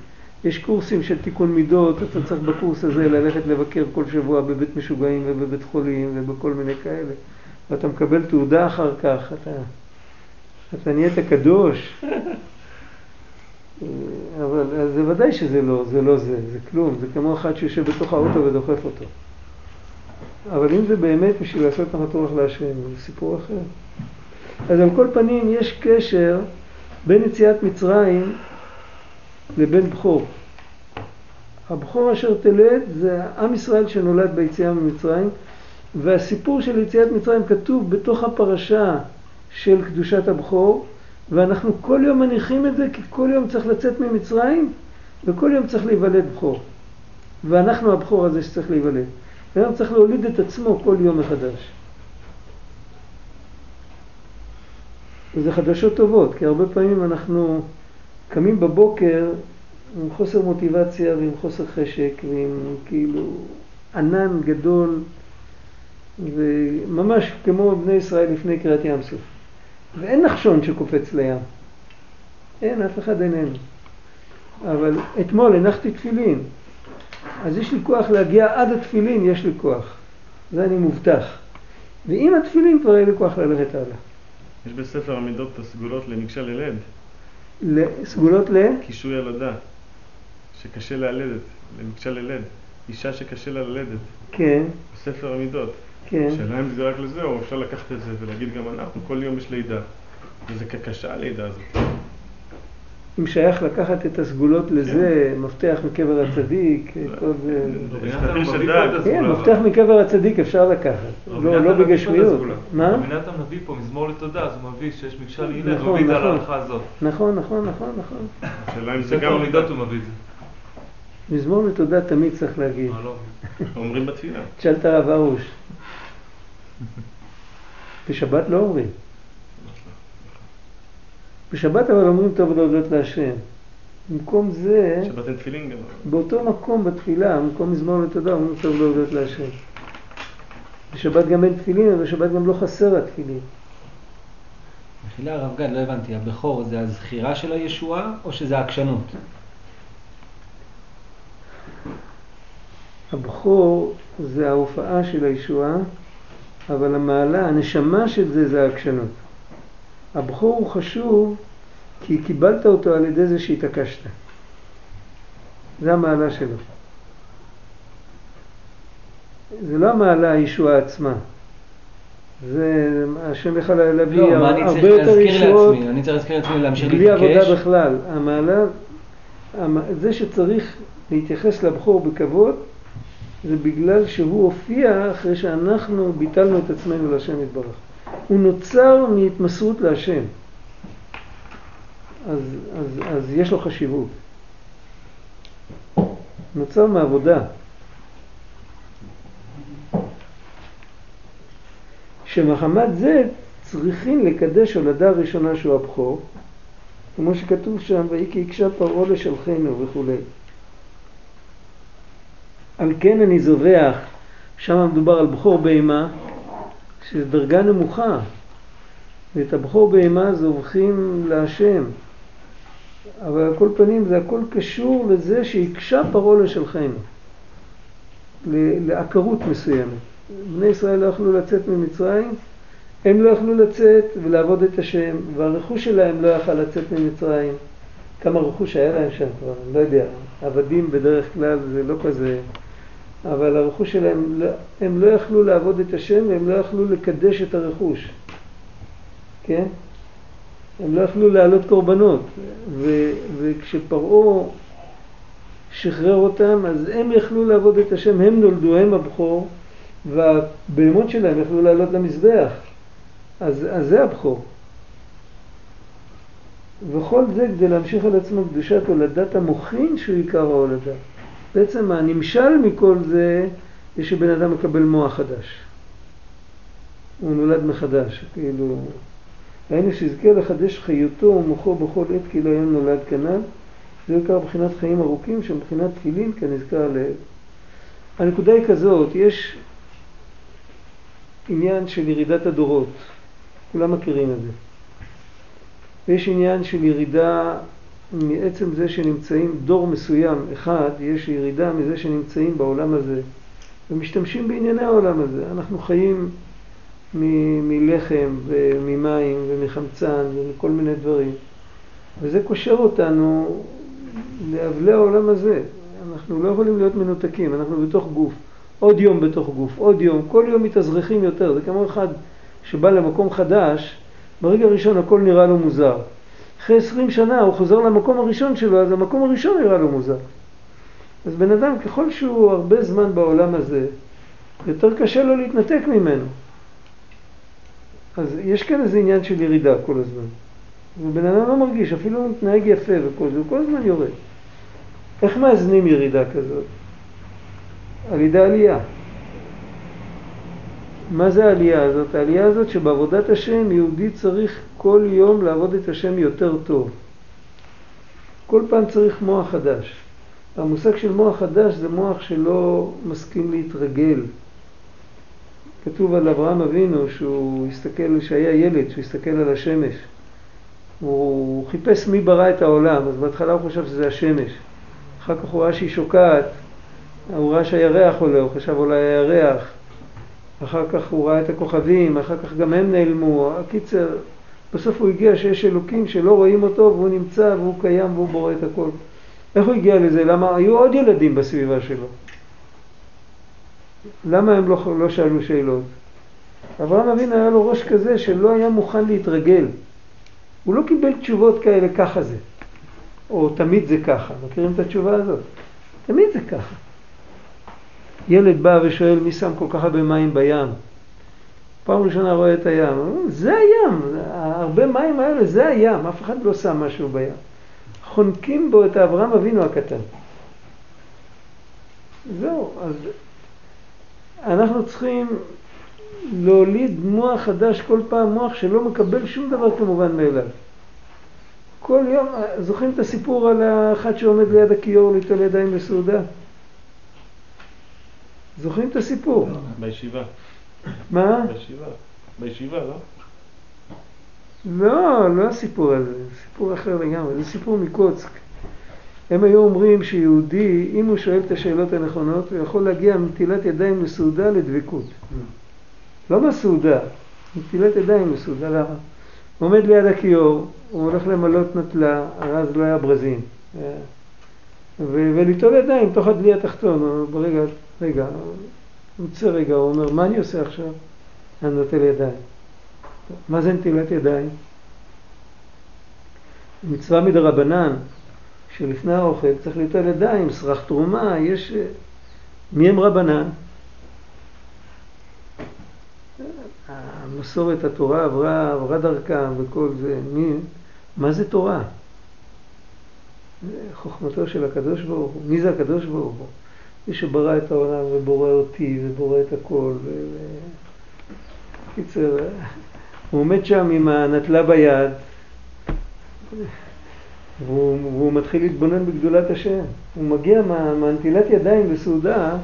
יש קורסים של תיקון מידות, אתה צריך בקורס הזה ללכת לבקר כל שבוע בבית משוגעים ובבית חולים ובכל מיני כאלה. ואתה מקבל תעודה אחר כך, אתה, אתה נהיית קדוש. אבל אז זה ודאי שזה לא, זה לא זה, זה כלום, זה כמו אחד שיושב בתוך האוטו ודוחף אותו. אבל אם זה באמת בשביל לעשות נחת רוח להשם, זה סיפור אחר. אז על כל פנים יש קשר בין יציאת מצרים לבין בכור. הבכור אשר תלד זה עם ישראל שנולד ביציאה ממצרים, והסיפור של יציאת מצרים כתוב בתוך הפרשה של קדושת הבכור, ואנחנו כל יום מניחים את זה כי כל יום צריך לצאת ממצרים וכל יום צריך להיוולד בכור. ואנחנו הבכור הזה שצריך להיוולד. והיום צריך להוליד את עצמו כל יום מחדש. וזה חדשות טובות, כי הרבה פעמים אנחנו קמים בבוקר עם חוסר מוטיבציה ועם חוסר חשק ועם כאילו ענן גדול וממש כמו בני ישראל לפני קריאת ים סוף. ואין נחשון שקופץ לים. אין, אף אחד איננו. אבל אתמול הנחתי תפילין, אז יש לי כוח להגיע עד התפילין, יש לי כוח. זה אני מובטח. ועם התפילין כבר יהיה לי כוח ללכת הלאה. יש בספר המידות את הסגולות למקשה ללד, סגולות ל... קישוי ילדה, שקשה להלדת, למקשה ללד. אישה שקשה לה ללדת, כן, בספר המידות. כן. השאלה אם זה רק לזה, או אפשר לקחת את זה ולהגיד גם אנחנו, כל יום יש לידה. וזה כקשה הלידה הזאת. אם שייך לקחת את הסגולות לזה, מפתח מקבר הצדיק, דג. כן, מפתח מקבר הצדיק אפשר לקחת, לא לא בגשמיות. מה? רבי נתן מביא פה מזמור לתודה, אז הוא מביא שיש מקשה להילד, נכון, הוא מביא את נכון. ההלכה הזאת. נכון, נכון, נכון, נכון. השאלה אם זה גם המידות הוא מביא את זה. מזמור לתודה תמיד צריך להגיד. מה לא? אומרים בתפילה. תשאל את הרב ארוש. בשבת לא אומרים. בשבת אבל אומרים טוב להודות להשם. במקום זה, שבת אין תפילין גם. באותו מקום בתפילה, במקום מזמור לתודה, אומרים טוב להודות להשם. בשבת גם אין תפילין, אבל בשבת גם לא חסר התפילין. מחילה הרב גד, לא הבנתי, הבכור זה הזכירה של הישועה או שזה העקשנות? הבכור זה ההופעה של הישועה, אבל המעלה, הנשמה של זה זה העקשנות. הבכור הוא חשוב כי קיבלת אותו על ידי זה שהתעקשת. זה המעלה שלו. זה לא המעלה הישועה עצמה. זה, השם יכול להביא לא, מה אני צריך הרבה יותר להזכיר ישועות לעצמי? אני צריך להזכיר לעצמי להמשיך בלי עבודה להתעקש? בכלל. המעלה, המ- זה שצריך להתייחס לבכור בכבוד, זה בגלל שהוא הופיע אחרי שאנחנו ביטלנו את עצמנו להשם יתברך. הוא נוצר מהתמסרות להשם. אז, אז, אז יש לו חשיבות. נוצר מעבודה. שמחמת זה צריכים לקדש הולדה ראשונה שהוא הבכור, כמו שכתוב שם, ויהי כי הקשה פרעה לשלחנו וכולי. על כן אני זובח, שם מדובר על בכור בהמה, שזו דרגה נמוכה, ואת הבכור בהמה זובחים להשם. אבל על כל פנים זה הכל קשור לזה שהקשה פרעה לשלחנו, לעקרות מסוימת. בני ישראל לא יכלו לצאת ממצרים, הם לא יכלו לצאת ולעבוד את השם, והרכוש שלהם לא יכל לצאת ממצרים. כמה רכוש היה להם שם כבר, אני לא יודע. עבדים בדרך כלל זה לא כזה, אבל הרכוש שלהם, לא- הם לא יכלו לעבוד את השם והם לא יכלו לקדש את הרכוש. כן? הם לא יכלו להעלות קורבנות. ו, וכשפרעה שחרר אותם, אז הם יכלו לעבוד את השם, הם נולדו, הם הבכור, והבהמות שלהם יכלו לעלות למזבח. אז, אז זה הבכור. וכל זה כדי להמשיך על עצמו קדושת הולדת המוחין שהוא עיקר ההולדה. בעצם הנמשל מכל זה, זה שבן אדם מקבל מוח חדש. הוא נולד מחדש, כאילו... היינו שיזכה לחדש חיותו ומוחו בכל עת כאילו היום נולד כנ"ל. זה עיקר מבחינת חיים ארוכים, שמבחינת תפילין כנזכר לעיל. הנקודה היא כזאת, יש עניין של ירידת הדורות, כולם מכירים את זה. ויש עניין של ירידה מעצם זה שנמצאים דור מסוים, אחד, יש ירידה מזה שנמצאים בעולם הזה ומשתמשים בענייני העולם הזה. אנחנו חיים מ- מלחם וממים ומחמצן ומכל מיני דברים. וזה קושר אותנו לאבלי העולם הזה. אנחנו לא יכולים להיות מנותקים, אנחנו בתוך גוף. עוד יום בתוך גוף, עוד יום, כל יום מתאזרחים יותר. זה כמו אחד שבא למקום חדש, ברגע הראשון הכל נראה לו מוזר. אחרי עשרים שנה הוא חוזר למקום הראשון שלו, אז המקום הראשון נראה לו מוזר. אז בן אדם, ככל שהוא הרבה זמן בעולם הזה, יותר קשה לו להתנתק ממנו. אז יש כאן איזה עניין של ירידה כל הזמן. ובן אדם לא מרגיש, אפילו הוא מתנהג יפה וכל זה, הוא כל הזמן יורד. איך מאזנים ירידה כזאת? על ידי עלייה. מה זה העלייה הזאת? העלייה הזאת שבעבודת השם יהודי צריך כל יום לעבוד את השם יותר טוב. כל פעם צריך מוח חדש. המושג של מוח חדש זה מוח שלא מסכים להתרגל. כתוב על אברהם אבינו שהוא הסתכל, שהיה ילד, שהוא הסתכל על השמש. הוא חיפש מי ברא את העולם, אז בהתחלה הוא חשב שזה השמש. אחר כך הוא ראה שהיא שוקעת, הוא ראה שהירח עולה, הוא חשב אולי הירח. אחר כך הוא ראה את הכוכבים, אחר כך גם הם נעלמו. הקיצר, בסוף הוא הגיע שיש אלוקים שלא רואים אותו והוא נמצא והוא קיים והוא בורא את הכל. איך הוא הגיע לזה? למה היו עוד ילדים בסביבה שלו? למה הם לא, לא שאלו שאלות? אברהם אבינו היה לו ראש כזה שלא היה מוכן להתרגל. הוא לא קיבל תשובות כאלה, ככה זה. או תמיד זה ככה. מכירים את התשובה הזאת? תמיד זה ככה. ילד בא ושואל מי שם כל כך הרבה מים בים. פעם ראשונה רואה את הים, זה הים, הרבה מים האלה, זה הים, אף אחד לא שם משהו בים. חונקים בו את אברהם אבינו הקטן. זהו, אז אנחנו צריכים להוליד מוח חדש כל פעם, מוח שלא מקבל שום דבר כמובן מאליו. כל יום, זוכרים את הסיפור על האחד שעומד ליד הכיור ליטול ידיים לסעודה? זוכרים את הסיפור? בישיבה. מה? בישיבה. בישיבה, לא? לא, לא הסיפור הזה, סיפור אחר לגמרי, זה סיפור מקוצק. הם היו אומרים שיהודי, אם הוא שואל את השאלות הנכונות, הוא יכול להגיע מנטילת ידיים לסעודה לדבקות. לא מהסעודה, נטילת ידיים לסעודה, למה? הוא עומד ליד הכיור, הוא הולך למלות נטלה, אז לא היה ברזים. וליטול ידיים תוך הדלי התחתון, ברגע, רגע, הוא יוצא רגע, הוא אומר, מה אני עושה עכשיו? אני נוטל ידיים. מה זה נטילת ידיים? מצווה מדרבנן, שלפני האוכל צריך ליטול ידיים, סרח תרומה, יש... מי הם רבנן? המסורת, התורה עברה, עברה דרכם וכל זה. מי? מה זה תורה? חוכמתו של הקדוש ברוך הוא. מי זה הקדוש ברוך הוא? מי שברא את העולם ובורא אותי ובורא את הכל. קיצר, הוא עומד שם עם הנטלה ביד והוא, והוא מתחיל להתבונן בגדולת השם. הוא מגיע מה, מהנטילת ידיים לסעודה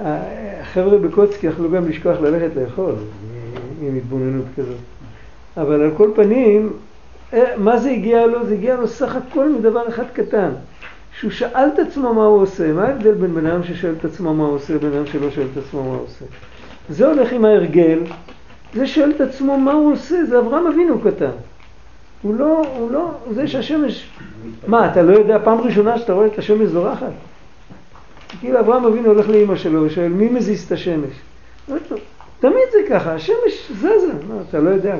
החבר'ה בקוצקי יכלו גם לשכוח ללכת לאכול עם התבוננות כזאת. אבל על כל פנים, אה, מה זה הגיע לו? זה הגיע לו סך הכל מדבר אחד קטן. שהוא שאל את עצמו מה הוא עושה. מה ההבדל בין בן אדם ששואל את עצמו מה הוא עושה לבין אדם שלא שואל את עצמו מה הוא עושה? זה הולך עם ההרגל, זה שואל את עצמו מה הוא עושה, זה אברהם אבינו קטן. הוא לא, הוא לא, זה שהשמש... מה, אתה לא יודע פעם ראשונה שאתה רואה את השמש זורחת? כאילו אברהם אבינו הולך לאימא שלו ושואל מי מזיז את השמש? תמיד זה ככה, השמש זזה, מה, אתה לא יודע,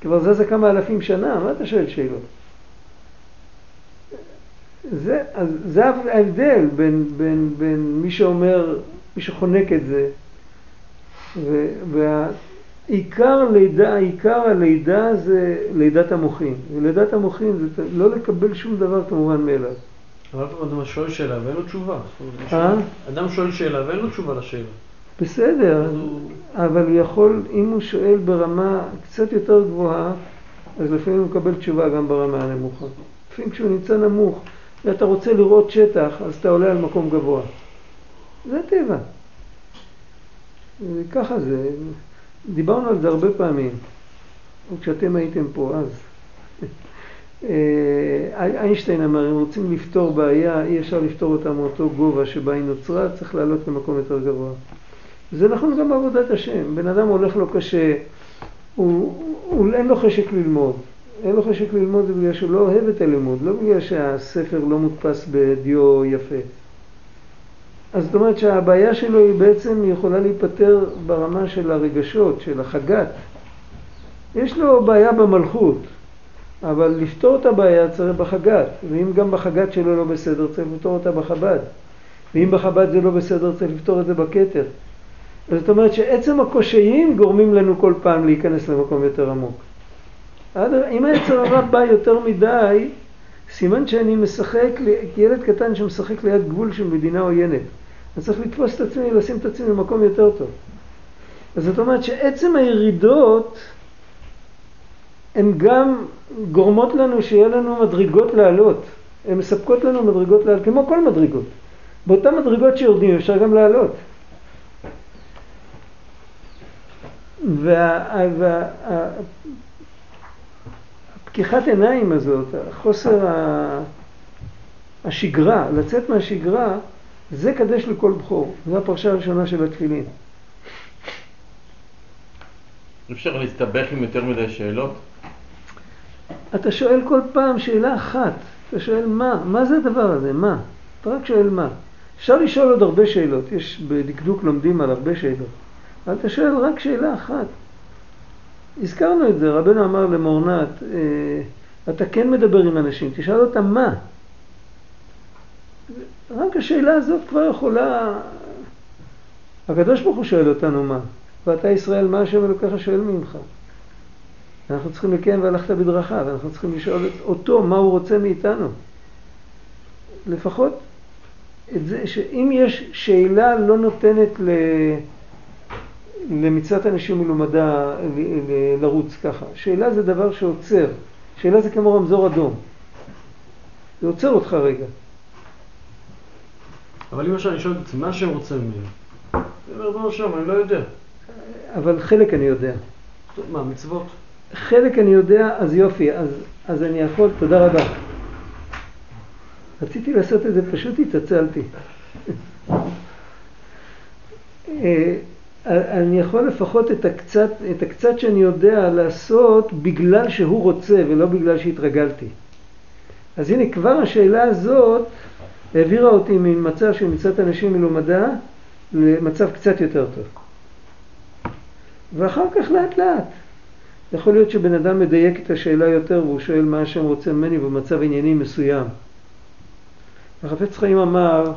כבר זזה כמה אלפים שנה, מה אתה שואל שאלות? זה, אז זה ההבדל בין, בין, בין מי שאומר, מי שחונק את זה, ועיקר לידה, עיקר הלידה זה לידת המוחין, ולידת המוחין זה לא לקבל שום דבר כמובן מאליו. אבל אדם שואל שאלה ואין לו תשובה. אה? אדם שואל שאלה ואין לו תשובה לשאלה. בסדר, אבל הוא יכול, אם הוא שואל ברמה קצת יותר גבוהה, אז לפעמים הוא מקבל תשובה גם ברמה הנמוכה. לפעמים כשהוא נמצא נמוך ואתה רוצה לראות שטח, אז אתה עולה על מקום גבוה. זה טבע. ככה זה. דיברנו על זה הרבה פעמים, כשאתם הייתם פה אז. אה, איינשטיין אמר, אם רוצים לפתור בעיה, אי אפשר לפתור אותה מאותו גובה שבה היא נוצרה, צריך לעלות למקום יותר גבוה. זה נכון גם בעבודת השם. בן אדם הולך לו קשה, הוא, הוא, אין לו חשק ללמוד. אין לו חשק ללמוד זה בגלל שהוא לא אוהב את הלימוד, לא בגלל שהספר לא מודפס בדיו יפה. אז זאת אומרת שהבעיה שלו היא בעצם יכולה להיפתר ברמה של הרגשות, של החגת. יש לו בעיה במלכות, אבל לפתור את הבעיה צריך בחגת, ואם גם בחגת שלו לא בסדר, צריך לפתור אותה בחב"ד. ואם בחב"ד זה לא בסדר, צריך לפתור את זה בכתר. זאת אומרת שעצם הקושיים גורמים לנו כל פעם להיכנס למקום יותר עמוק. אם היצר הרע בא יותר מדי, סימן שאני משחק, כילד קטן שמשחק ליד גבול של מדינה עוינת. אני צריך לתפוס את עצמי, לשים את עצמי במקום יותר טוב. אז זאת אומרת שעצם הירידות הן גם גורמות לנו שיהיה לנו מדרגות לעלות. הן מספקות לנו מדרגות לעלות, כמו כל מדרגות. באותן מדרגות שיורדים אפשר גם לעלות. והפקיחת וה, וה, עיניים הזאת, חוסר השגרה, לצאת מהשגרה, זה קדש לכל בכור. זו הפרשה הראשונה של התפילין. אפשר להסתבך עם יותר מדי שאלות? אתה שואל כל פעם שאלה אחת. אתה שואל מה? מה זה הדבר הזה? מה? אתה רק שואל מה. אפשר לשאול עוד הרבה שאלות. יש בדקדוק לומדים על הרבה שאלות. אבל אתה שואל רק שאלה אחת. הזכרנו את זה, רבנו אמר למורנת, אה, אתה כן מדבר עם אנשים, תשאל אותם מה. רק השאלה הזאת כבר יכולה... הקדוש ברוך הוא שואל אותנו מה, ואתה ישראל, מה השם אלוקיך שואל ממך? אנחנו צריכים לקיים והלכת בדרכה, ואנחנו צריכים לשאול אותו מה הוא רוצה מאיתנו. לפחות את זה, שאם יש שאלה לא נותנת ל... למצוות אנשים מלומדה לרוץ ככה. שאלה זה דבר שעוצר. שאלה זה כמו רמזור אדום. זה עוצר אותך רגע. אבל למשל אני שואל את עצמי, מה שהם רוצים ממני? אני אומר, ריבונו שם, אני לא יודע. אבל חלק אני יודע. מה, מצוות? חלק אני יודע, אז יופי, אז, אז אני יכול, תודה רבה. רציתי לעשות את זה, פשוט התעצלתי. אני יכול לפחות את הקצת, את הקצת שאני יודע לעשות בגלל שהוא רוצה ולא בגלל שהתרגלתי. אז הנה כבר השאלה הזאת העבירה אותי ממצב של מצוות אנשים מלומדה למצב קצת יותר טוב. ואחר כך לאט לאט. יכול להיות שבן אדם מדייק את השאלה יותר והוא שואל מה השם רוצה ממני במצב ענייני מסוים. החפץ חיים אמר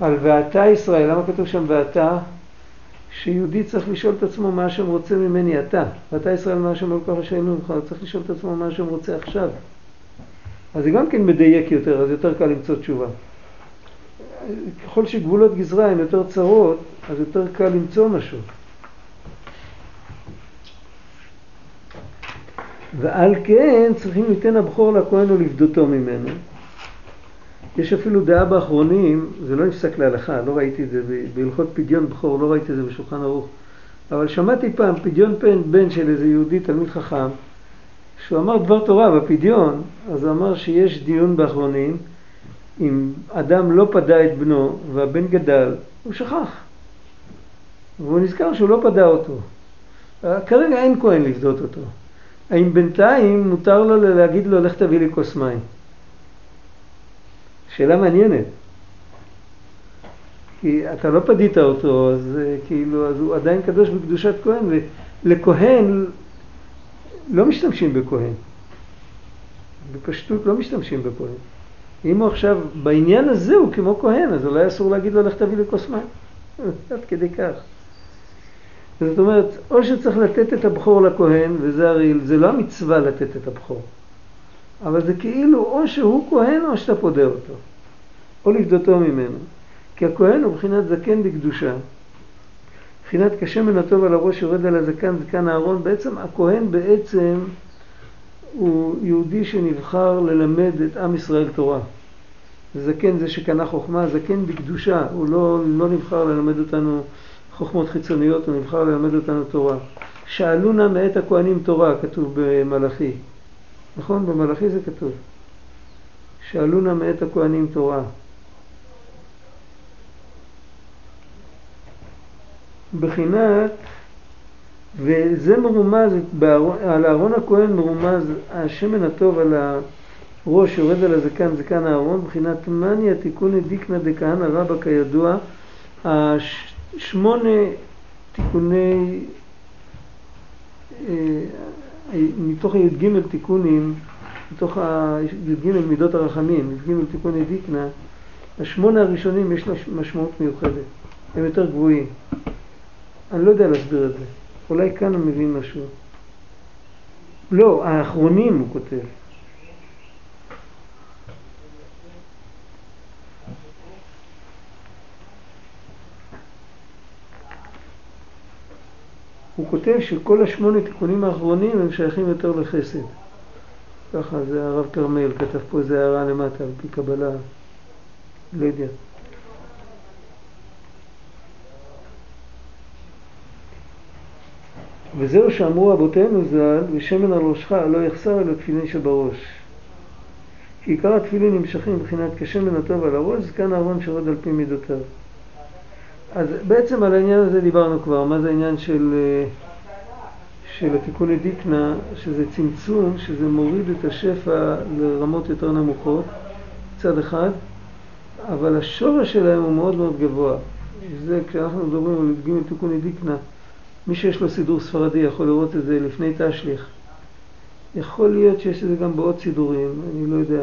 על ואתה ישראל, למה כתוב שם ואתה? שיהודי צריך לשאול את עצמו מה השם רוצה ממני אתה. ואתה ישראל מה השם אלוקיך שאינו ממך, צריך לשאול את עצמו מה השם רוצה עכשיו. אז זה גם כן מדייק יותר, אז יותר קל למצוא תשובה. ככל שגבולות גזרה הן יותר צרות, אז יותר קל למצוא משהו. ועל כן צריכים ליתן הבכור לכהן ולפדותו ממנו. יש אפילו דעה באחרונים, זה לא נפסק להלכה, לא ראיתי את זה בהלכות פדיון בכור, לא ראיתי את זה בשולחן ערוך, אבל שמעתי פעם פדיון פן בן של איזה יהודי, תלמיד חכם, שהוא אמר דבר תורה בפדיון, אז הוא אמר שיש דיון באחרונים, אם אדם לא פדה את בנו והבן גדל, הוא שכח. והוא נזכר שהוא לא פדה אותו. כרגע אין כהן לפדות אותו. האם בינתיים מותר לו להגיד לו, לך תביא לי כוס מים? שאלה מעניינת. כי אתה לא פדית אותו, אז אה, כאילו, אז הוא עדיין קדוש בקדושת כהן, ולכהן לא משתמשים בכהן. בפשטות לא משתמשים בכהן. אם הוא עכשיו, בעניין הזה הוא כמו כהן, אז אולי אסור להגיד לו, לך תביא לי כוס מים. עד כדי כך. זאת אומרת, או שצריך לתת את הבכור לכהן, וזה הרי, זה לא המצווה לתת את הבכור, אבל זה כאילו או שהוא כהן או שאתה פודה אותו, או לפדותו ממנו. כי הכהן הוא מבחינת זקן בקדושה. מבחינת כשמן הטוב על הראש יורד על הזקן, זקן אהרון, בעצם הכהן בעצם הוא יהודי שנבחר ללמד את עם ישראל תורה. זקן זה שקנה חוכמה, זקן בקדושה, הוא לא, לא נבחר ללמד אותנו חוכמות חיצוניות, הוא נבחר ללמד אותנו תורה. שאלו נא מאת הכהנים תורה, כתוב במלאכי. נכון? במלאכי זה כתוב. שאלו נא מאת הכהנים תורה. בחינת, וזה מרומז, על אהרון הכהן מרומז השמן הטוב על הראש יורד על הזקן, זקן אהרון, בחינת מניה תיקוני דיקנא דכהנא רבא כידוע, שמונה תיקוני, אה, מתוך הי"ג תיקונים, מתוך הי"ג מידות הרחמים, י"ג תיקוני דיקנא, השמונה הראשונים יש לה משמעות מיוחדת, הם יותר גבוהים. אני לא יודע להסביר את זה. אולי כאן הוא מבין משהו. לא, האחרונים הוא כותב. הוא כותב שכל השמונה תיקונים האחרונים הם שייכים יותר לחסד. ככה זה הרב כרמל כתב פה איזה הערה למטה, על פי קבלה, לא יודע. וזהו שאמרו אבותינו ז"ל, ושמן על ראשך לא יחסר אלא תפילין שבראש. כי עיקר התפילין נמשכים מבחינת כשמן הטוב על הראש, זקן אהרון שירד על פי מידותיו. אז בעצם על העניין הזה דיברנו כבר, מה זה העניין של, של התיקוני דיקנה, שזה צמצום, שזה מוריד את השפע לרמות יותר נמוכות, מצד אחד, אבל השורש שלהם הוא מאוד מאוד גבוה. זה כשאנחנו מדברים על ג' תיקוני דיקנה, מי שיש לו סידור ספרדי יכול לראות את זה לפני תשליך. יכול להיות שיש את זה גם בעוד סידורים, אני לא יודע,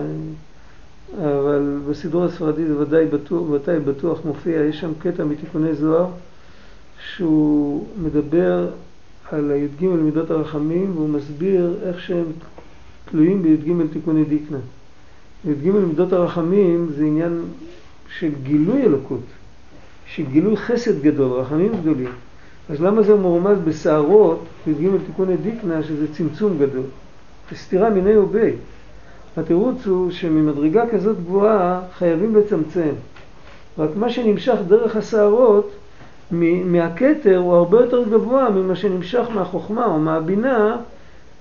אבל בסידור הספרדי זה ודאי בטוח, ודאי בטוח מופיע, יש שם קטע מתיקוני זוהר שהוא מדבר על הי"ג מידות הרחמים והוא מסביר איך שהם תלויים בי"ג תיקוני דיקנה. י"ג מידות הרחמים זה עניין של גילוי אלוקות, של גילוי חסד גדול, רחמים גדולים. אז למה זה מרומז בסערות, י"ג תיקוני דיקנה, שזה צמצום גדול? זה סתירה מיני ובי. התירוץ הוא שממדרגה כזאת גבוהה חייבים לצמצם. רק מה שנמשך דרך הסערות מהכתר הוא הרבה יותר גבוה ממה שנמשך מהחוכמה או מהבינה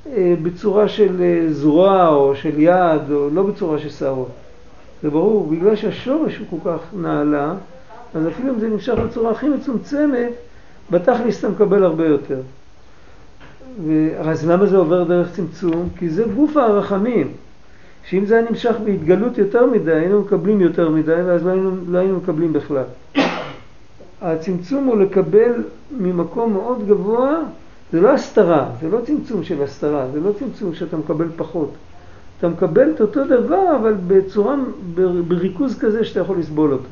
אה, בצורה של אה, זרוע או של יד או לא בצורה של שערות. זה ברור, בגלל שהשורש הוא כל כך נעלה, אז אפילו אם זה נמשך בצורה הכי מצומצמת, בתכלס אתה מקבל הרבה יותר. אז למה זה עובר דרך צמצום? כי זה גוף הרחמים. שאם זה היה נמשך בהתגלות יותר מדי, היינו מקבלים יותר מדי, ואז לא היינו, לא היינו מקבלים בכלל. הצמצום הוא לקבל ממקום מאוד גבוה, זה לא הסתרה, זה לא צמצום של הסתרה, זה לא צמצום שאתה מקבל פחות. אתה מקבל את אותו דבר, אבל בצורה, בריכוז כזה שאתה יכול לסבול אותו.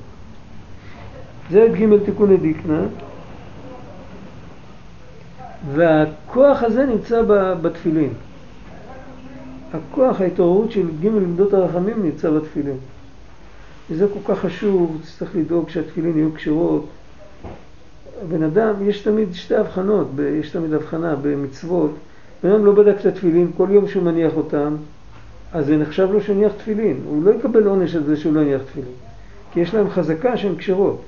זה ג' תיקוני דיקנה. והכוח הזה נמצא בתפילין. הכוח, ההתעוררות של ג' לימדות הרחמים נמצא בתפילין. וזה כל כך חשוב, צריך לדאוג שהתפילין יהיו קשירות. הבן אדם, יש תמיד שתי הבחנות, יש תמיד הבחנה במצוות. בן אדם לא בדק את התפילין, כל יום שהוא מניח אותם, אז זה נחשב לו שהניח תפילין. הוא לא יקבל עונש על זה שהוא לא הניח תפילין. כי יש להם חזקה שהן קשרות.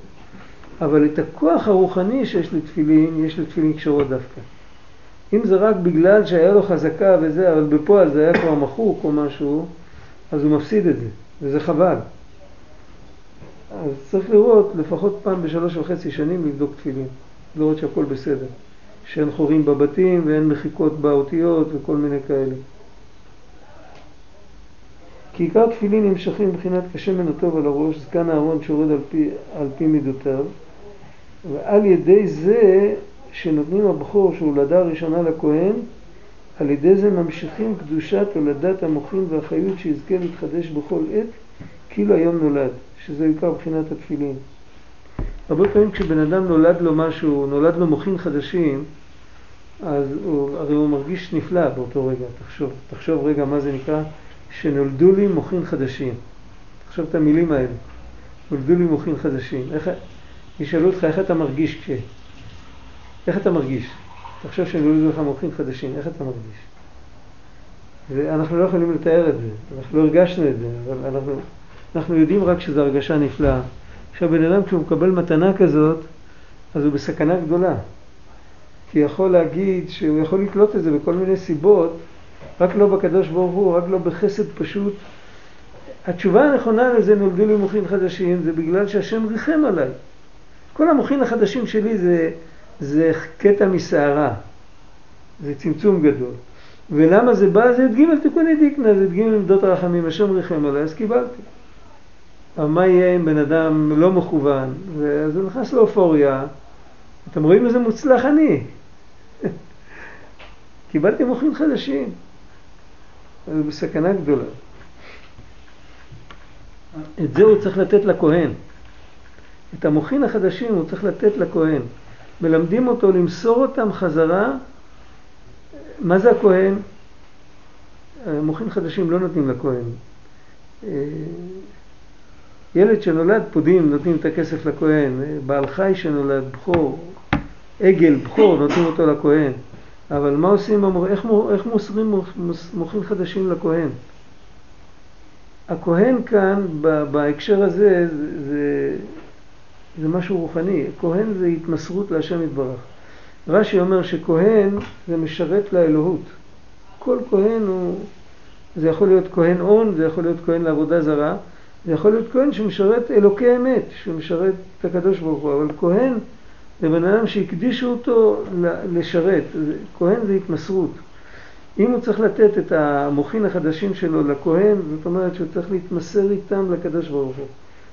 אבל את הכוח הרוחני שיש לתפילין, יש לתפילין קשרות דווקא. אם זה רק בגלל שהיה לו חזקה וזה, אבל בפועל זה היה כבר מחוק או משהו, אז הוא מפסיד את זה, וזה חבל. אז צריך לראות לפחות פעם בשלוש וחצי שנים לבדוק תפילין, לראות שהכל בסדר. שאין חורים בבתים ואין מחיקות באותיות וכל מיני כאלה. כי עיקר תפילין נמשכים מבחינת כשמן הטוב על הראש, זקן אהרון שיורד על פי, על פי מידותיו, ועל ידי זה שנותנים הבכור שהוא הולדה ראשונה לכהן, על ידי זה ממשיכים קדושת הולדת המוחים והחיות שיזכה להתחדש בכל עת כאילו היום נולד, שזה עיקר מבחינת התפילין. הרבה פעמים כשבן אדם נולד לו משהו, נולד לו מוחין חדשים, אז הוא, הרי הוא מרגיש נפלא באותו רגע, תחשוב, תחשוב רגע מה זה נקרא, שנולדו לי מוחין חדשים. תחשוב את המילים האלה, נולדו לי מוחין חדשים. איך, ישאלו אותך איך אתה מרגיש כש... איך אתה מרגיש? תחשוב שנולדו לך מוחין חדשים, איך אתה מרגיש? ואנחנו לא יכולים לתאר את זה, אנחנו לא הרגשנו את זה, אבל אנחנו, אנחנו יודעים רק שזו הרגשה נפלאה. עכשיו בן אדם כשהוא מקבל מתנה כזאת, אז הוא בסכנה גדולה. כי יכול להגיד שהוא יכול לקלוט את זה בכל מיני סיבות, רק לא בקדוש ברוך הוא, רק לא בחסד פשוט. התשובה הנכונה לזה נולדו לי מוחין חדשים, זה בגלל שהשם ריחם עליי. כל המוחין החדשים שלי זה, זה קטע מסערה, זה צמצום גדול. ולמה זה בא? זה את ג' תיקוני דיקנה, זה את ג' עמדות הרחמים, השם ריחם עליי, אז קיבלתי. אבל מה יהיה אם בן אדם לא מכוון, אז הוא נכנס לאופוריה, אתם רואים איזה מוצלח אני. קיבלתי מוחים חדשים. זה בסכנה גדולה. את זה הוא צריך לתת לכהן. את המוחין החדשים הוא צריך לתת לכהן. מלמדים אותו למסור אותם חזרה. מה זה הכהן? מוחין חדשים לא נותנים לכהן. ילד שנולד פודים, נותנים את הכסף לכהן. בעל חי שנולד, בכור, עגל, בכור, נותנים אותו לכהן. אבל מה עושים, איך, איך מוסרים מוחים חדשים לכהן? הכהן כאן, בהקשר הזה, זה, זה משהו רוחני. כהן זה התמסרות להשם יתברך. רש"י אומר שכהן זה משרת לאלוהות. כל כהן הוא, זה יכול להיות כהן הון, זה יכול להיות כהן לעבודה זרה, זה יכול להיות כהן שמשרת אלוקי אמת, שמשרת את הקדוש ברוך הוא, אבל כהן זה בן אדם שהקדישו אותו לשרת, כהן זה התמסרות. אם הוא צריך לתת את המוחין החדשים שלו לכהן, זאת אומרת שהוא צריך להתמסר איתם לקדוש ברוך הוא.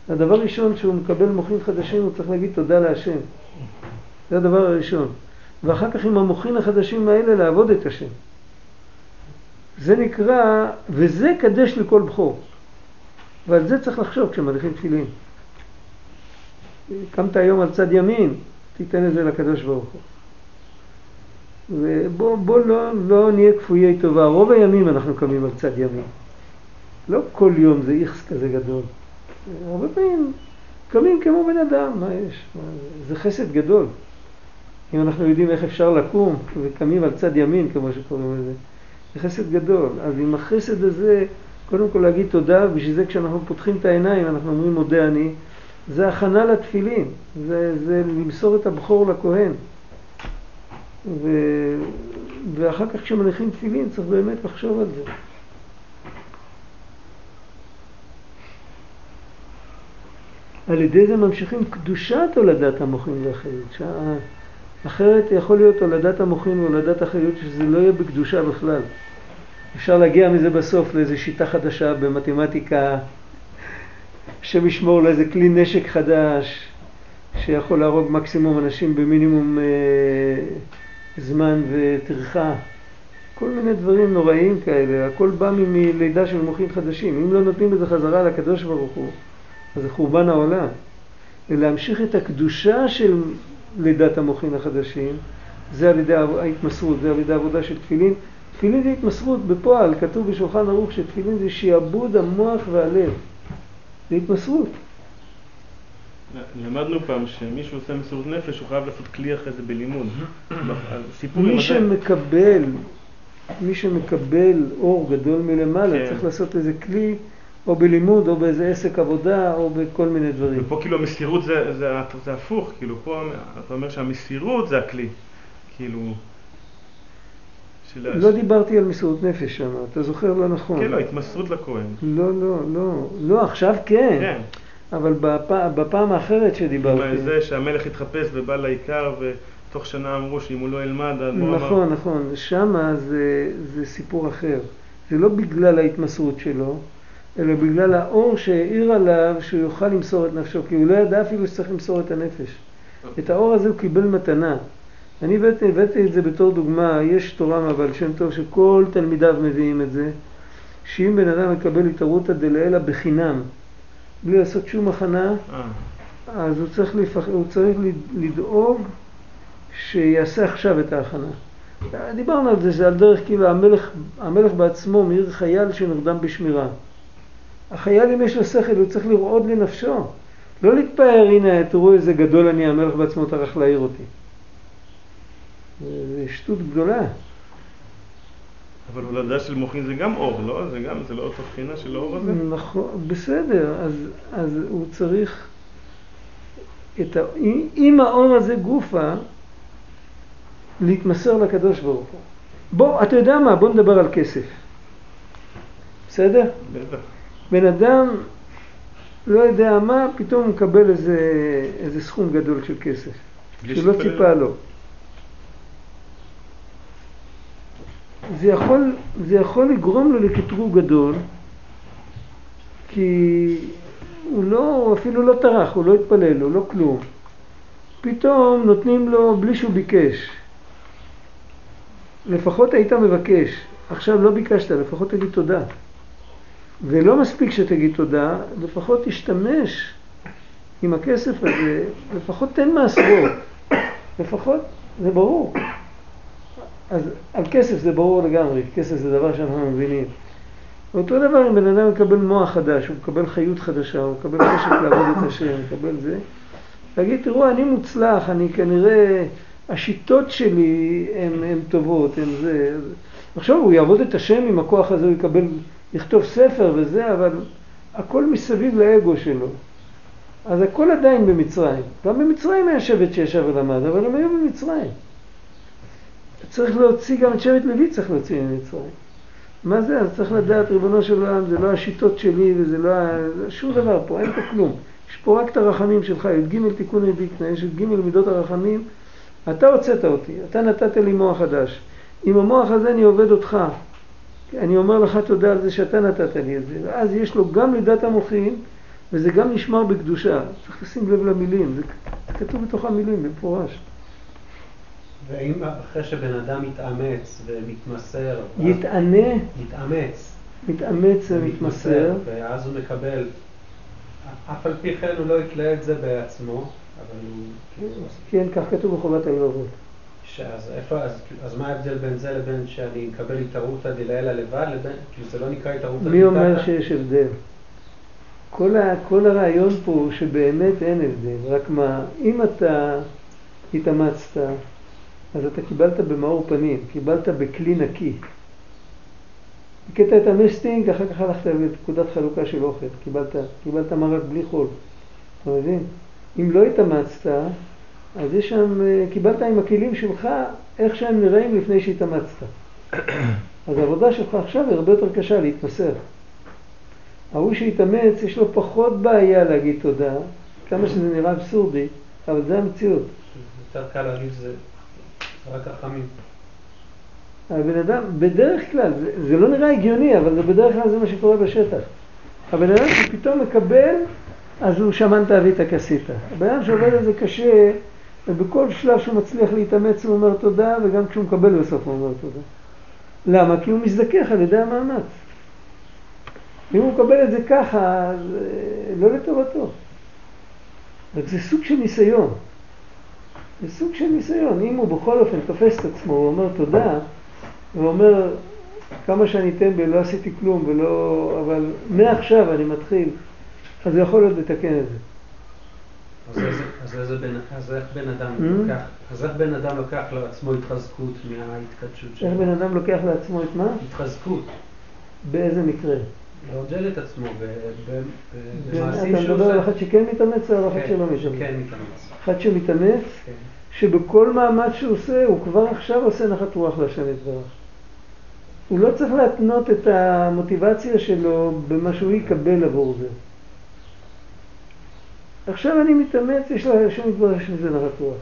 הדבר הראשון שהוא מקבל מוחין חדשים, הוא צריך להגיד תודה להשם. זה הדבר הראשון. ואחר כך עם המוחין החדשים האלה לעבוד את השם. זה נקרא, וזה קדש לכל בכור. ועל זה צריך לחשוב כשמניחים תפילין. קמת היום על צד ימין, תיתן את זה לקדוש ברוך הוא. ובוא בוא לא, לא נהיה כפויי טובה, רוב הימים אנחנו קמים על צד ימין. לא כל יום זה איכס כזה גדול. הרבה פעמים קמים כמו בן אדם, מה יש? זה חסד גדול. אם אנחנו יודעים איך אפשר לקום וקמים על צד ימין, כמו שקוראים לזה, זה חסד גדול. אז עם החסד הזה, קודם כל להגיד תודה, בשביל זה כשאנחנו פותחים את העיניים אנחנו אומרים מודה אני, זה הכנה לתפילין, זה, זה למסור את הבכור לכהן. ו... ואחר כך כשמניחים תפילין צריך באמת לחשוב על זה. על ידי זה ממשיכים קדושת הולדת המוחין והחיות. אחרת יכול להיות הולדת המוחין והולדת החיות שזה לא יהיה בקדושה בכלל. אפשר להגיע מזה בסוף לאיזו שיטה חדשה במתמטיקה, השם ישמור לאיזה כלי נשק חדש שיכול להרוג מקסימום אנשים במינימום אה, זמן וטרחה. כל מיני דברים נוראים כאלה, הכל בא מלידה של מוחים חדשים. אם לא נותנים את זה חזרה לקדוש ברוך הוא, אז זה חורבן העולם. ולהמשיך את הקדושה של לידת המוחין החדשים, זה על ידי ההתמסרות, זה על ידי העבודה של תפילין. תפילין זה התמסרות בפועל, כתוב בשולחן ערוך שתפילין זה שיעבוד המוח והלב. זה התמסרות. למדנו פעם שמישהו עושה מסירות נפש, הוא חייב לעשות כלי אחרי זה בלימוד. מי שמקבל, מי שמקבל אור גדול מלמעלה, כן. צריך לעשות איזה כלי, או בלימוד, או באיזה עסק עבודה, או בכל מיני דברים. ופה כאילו המסירות זה, זה, זה הפוך, כאילו פה אתה אומר שהמסירות זה הכלי. כאילו... של... לא דיברתי על מסירות נפש שם, אתה זוכר לא נכון. כן, לא, התמסרות לכהן. לא, לא, לא. לא, עכשיו כן. כן. אבל בפ... בפעם האחרת שדיברתי. זה שהמלך התחפש ובא לעיקר ותוך שנה אמרו שאם הוא לא ילמד, האדמו"ר אמר... נכון, נכון. שמה זה, זה סיפור אחר. זה לא בגלל ההתמסרות שלו, אלא בגלל האור שהאיר עליו שהוא יוכל למסור את נפשו, כי הוא לא ידע אפילו שצריך למסור את הנפש. את האור הזה הוא קיבל מתנה. אני הבאתי, את זה בתור דוגמה, יש תורה מהבעל שם טוב שכל תלמידיו מביאים את זה, שאם בן אדם מקבל התערותא דלעילא בחינם, בלי לעשות שום הכנה, אה, אז הוא צריך, לפח... הוא צריך לד- לדאוג שיעשה עכשיו את ההכנה. דיברנו על זה, זה על דרך כאילו המלך, המלך בעצמו מעיר חייל שנרדם בשמירה. החייל אם יש לו שכל הוא צריך לרעוד לנפשו. לא להתפאר, הנה תראו איזה גדול אני, המלך בעצמו טרח להעיר אותי. זה שטות גדולה. אבל הולדה של מוחין זה גם אור, לא? זה גם, זה לא אותו בחינה של האור הזה? נכון, בסדר, אז, אז הוא צריך את ה... עם האור הזה גופה להתמסר לקדוש ברוך הוא. בוא, אתה יודע מה? בוא נדבר על כסף. בסדר? בטח. בן אדם לא יודע מה, פתאום הוא מקבל איזה, איזה סכום גדול של כסף, שלא. ציפה לו. זה יכול, זה יכול לגרום לו לקטרוג גדול, כי הוא לא, הוא אפילו לא טרח, הוא לא התפלל, הוא לא כלום. פתאום נותנים לו בלי שהוא ביקש. לפחות היית מבקש, עכשיו לא ביקשת, לפחות תגיד תודה. ולא מספיק שתגיד תודה, לפחות תשתמש עם הכסף הזה, לפחות תן מעשרות. לפחות, זה ברור. אז על כסף זה ברור לגמרי, כסף זה דבר שאנחנו מבינים. אותו דבר אם בן אדם מקבל מוח חדש, הוא מקבל חיות חדשה, הוא מקבל חשק לעבוד את השם, הוא מקבל זה, להגיד, תראו, אני מוצלח, אני כנראה, השיטות שלי הן טובות, הן זה. עכשיו הוא יעבוד את השם עם הכוח הזה, הוא יקבל, יכתוב ספר וזה, אבל הכל מסביב לאגו שלו. אז הכל עדיין במצרים. גם במצרים היה שבט שישב ולמד, אבל הם היו במצרים. צריך להוציא, גם את שבט לוי צריך להוציא ממצרים. מה זה? אז צריך לדעת, ריבונו של עולם, זה לא השיטות שלי וזה לא שום דבר פה, אין פה כלום. יש פה רק את הרחמים שלך, י"ג תיקון דיקנה, יש י"ג מידות הרחמים. אתה הוצאת אותי, אתה נתת לי מוח חדש. עם המוח הזה אני עובד אותך. אני אומר לך תודה על זה שאתה נתת לי את זה. ואז יש לו גם מידת המוחין, וזה גם נשמר בקדושה. צריך לשים לב למילים, זה כתוב בתוך המילים במפורש. ואם אחרי שבן אדם מתאמץ ומתמסר, יתענה, מתאמץ, מתאמץ ומתמסר, ואז הוא מקבל, אף על פי כן הוא לא יתלה את זה בעצמו, אבל הוא, כן, כך כתוב בחובת הלבבות. שאז איפה, אז, אז מה ההבדל בין זה לבין שאני אקבל התערותא דלעילא לבד, לבין, כאילו זה לא נקרא התערותא מי אומר? שיש הבדל? כל, ה, כל הרעיון פה הוא שבאמת אין הבדל, רק מה, אם אתה התאמצת, אז אתה קיבלת במאור פנים, קיבלת בכלי נקי. הקטע את המסטינג, אחר כך הלכת לפקודת חלוקה של אוכל, קיבלת, קיבלת מרק בלי חול, אתה מבין? אם לא התאמצת, אז יש שם, אה, קיבלת עם הכלים שלך איך שהם נראים לפני שהתאמצת. אז העבודה שלך עכשיו היא הרבה יותר קשה להתמסר. ההוא שהתאמץ, יש לו פחות בעיה להגיד תודה, כמה שזה נראה אבסורדי, אבל זה המציאות. יותר קל להגיד שזה זה רק רחמים. הבן אדם, בדרך כלל, זה, זה לא נראה הגיוני, אבל זה בדרך כלל זה מה שקורה בשטח. הבן אדם שפתאום מקבל, אז הוא שמן תאווית כסית. הבן אדם שעובד על זה קשה, ובכל שלב שהוא מצליח להתאמץ הוא אומר תודה, וגם כשהוא מקבל בסוף הוא אומר תודה. למה? כי הוא מזדכך על ידי המאמץ. אם הוא מקבל את זה ככה, אז אה, לא לטובתו. רק זה סוג של ניסיון. זה סוג של ניסיון. אם הוא בכל אופן תופס את עצמו, הוא אומר תודה, ואומר כמה שאני טמבל, לא עשיתי כלום, ולא... אבל מעכשיו אני מתחיל, אז הוא יכול עוד לתקן את זה. אז איך בן אדם. לוקח, לעצמו התחזקות מההתקדשות שלו? איך בן אדם לוקח לעצמו את מה? התחזקות. באיזה מקרה? לעודד את עצמו אתה במעשים שהוא מדבר על. אחד שכן מתאמץ או על אחד כן, שלא מתאמץ? שכן מתאמץ. אחד שמתאמץ, כן. שבכל מאמץ שהוא עושה, הוא כבר עכשיו עושה נחת רוח להשם יתברך. הוא לא צריך להתנות את המוטיבציה שלו במה שהוא יקבל עבור זה. עכשיו אני מתאמץ, יש לה יתברך יש מזה נחת רוח.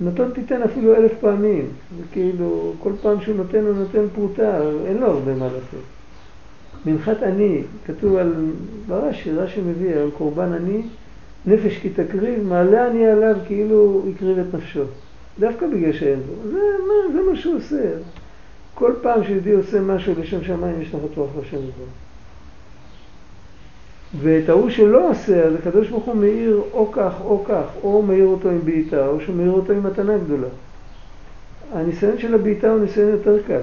נותן תיתן אפילו אלף פעמים, זה כאילו, כל פעם שהוא נותן הוא נותן פרוטה, אין לו הרבה מה לעשות. מנחת עני, כתוב על, ברש"י, רש"י מביא, על קורבן עני, נפש כי תקריב, מעלה אני עליו כאילו הקריב את נפשו. דווקא בגלל שאין לו. זה, זה מה שהוא עושה. כל פעם שיהודי עושה משהו לשם שמיים, יש לך רוח לשם דבר. ואת ההוא שלא עושה, אז הקדוש ברוך הוא מאיר או כך או כך, או מאיר אותו עם בעיטה, או שהוא מאיר אותו עם מתנה גדולה. הניסיון של הבעיטה הוא ניסיון יותר קל.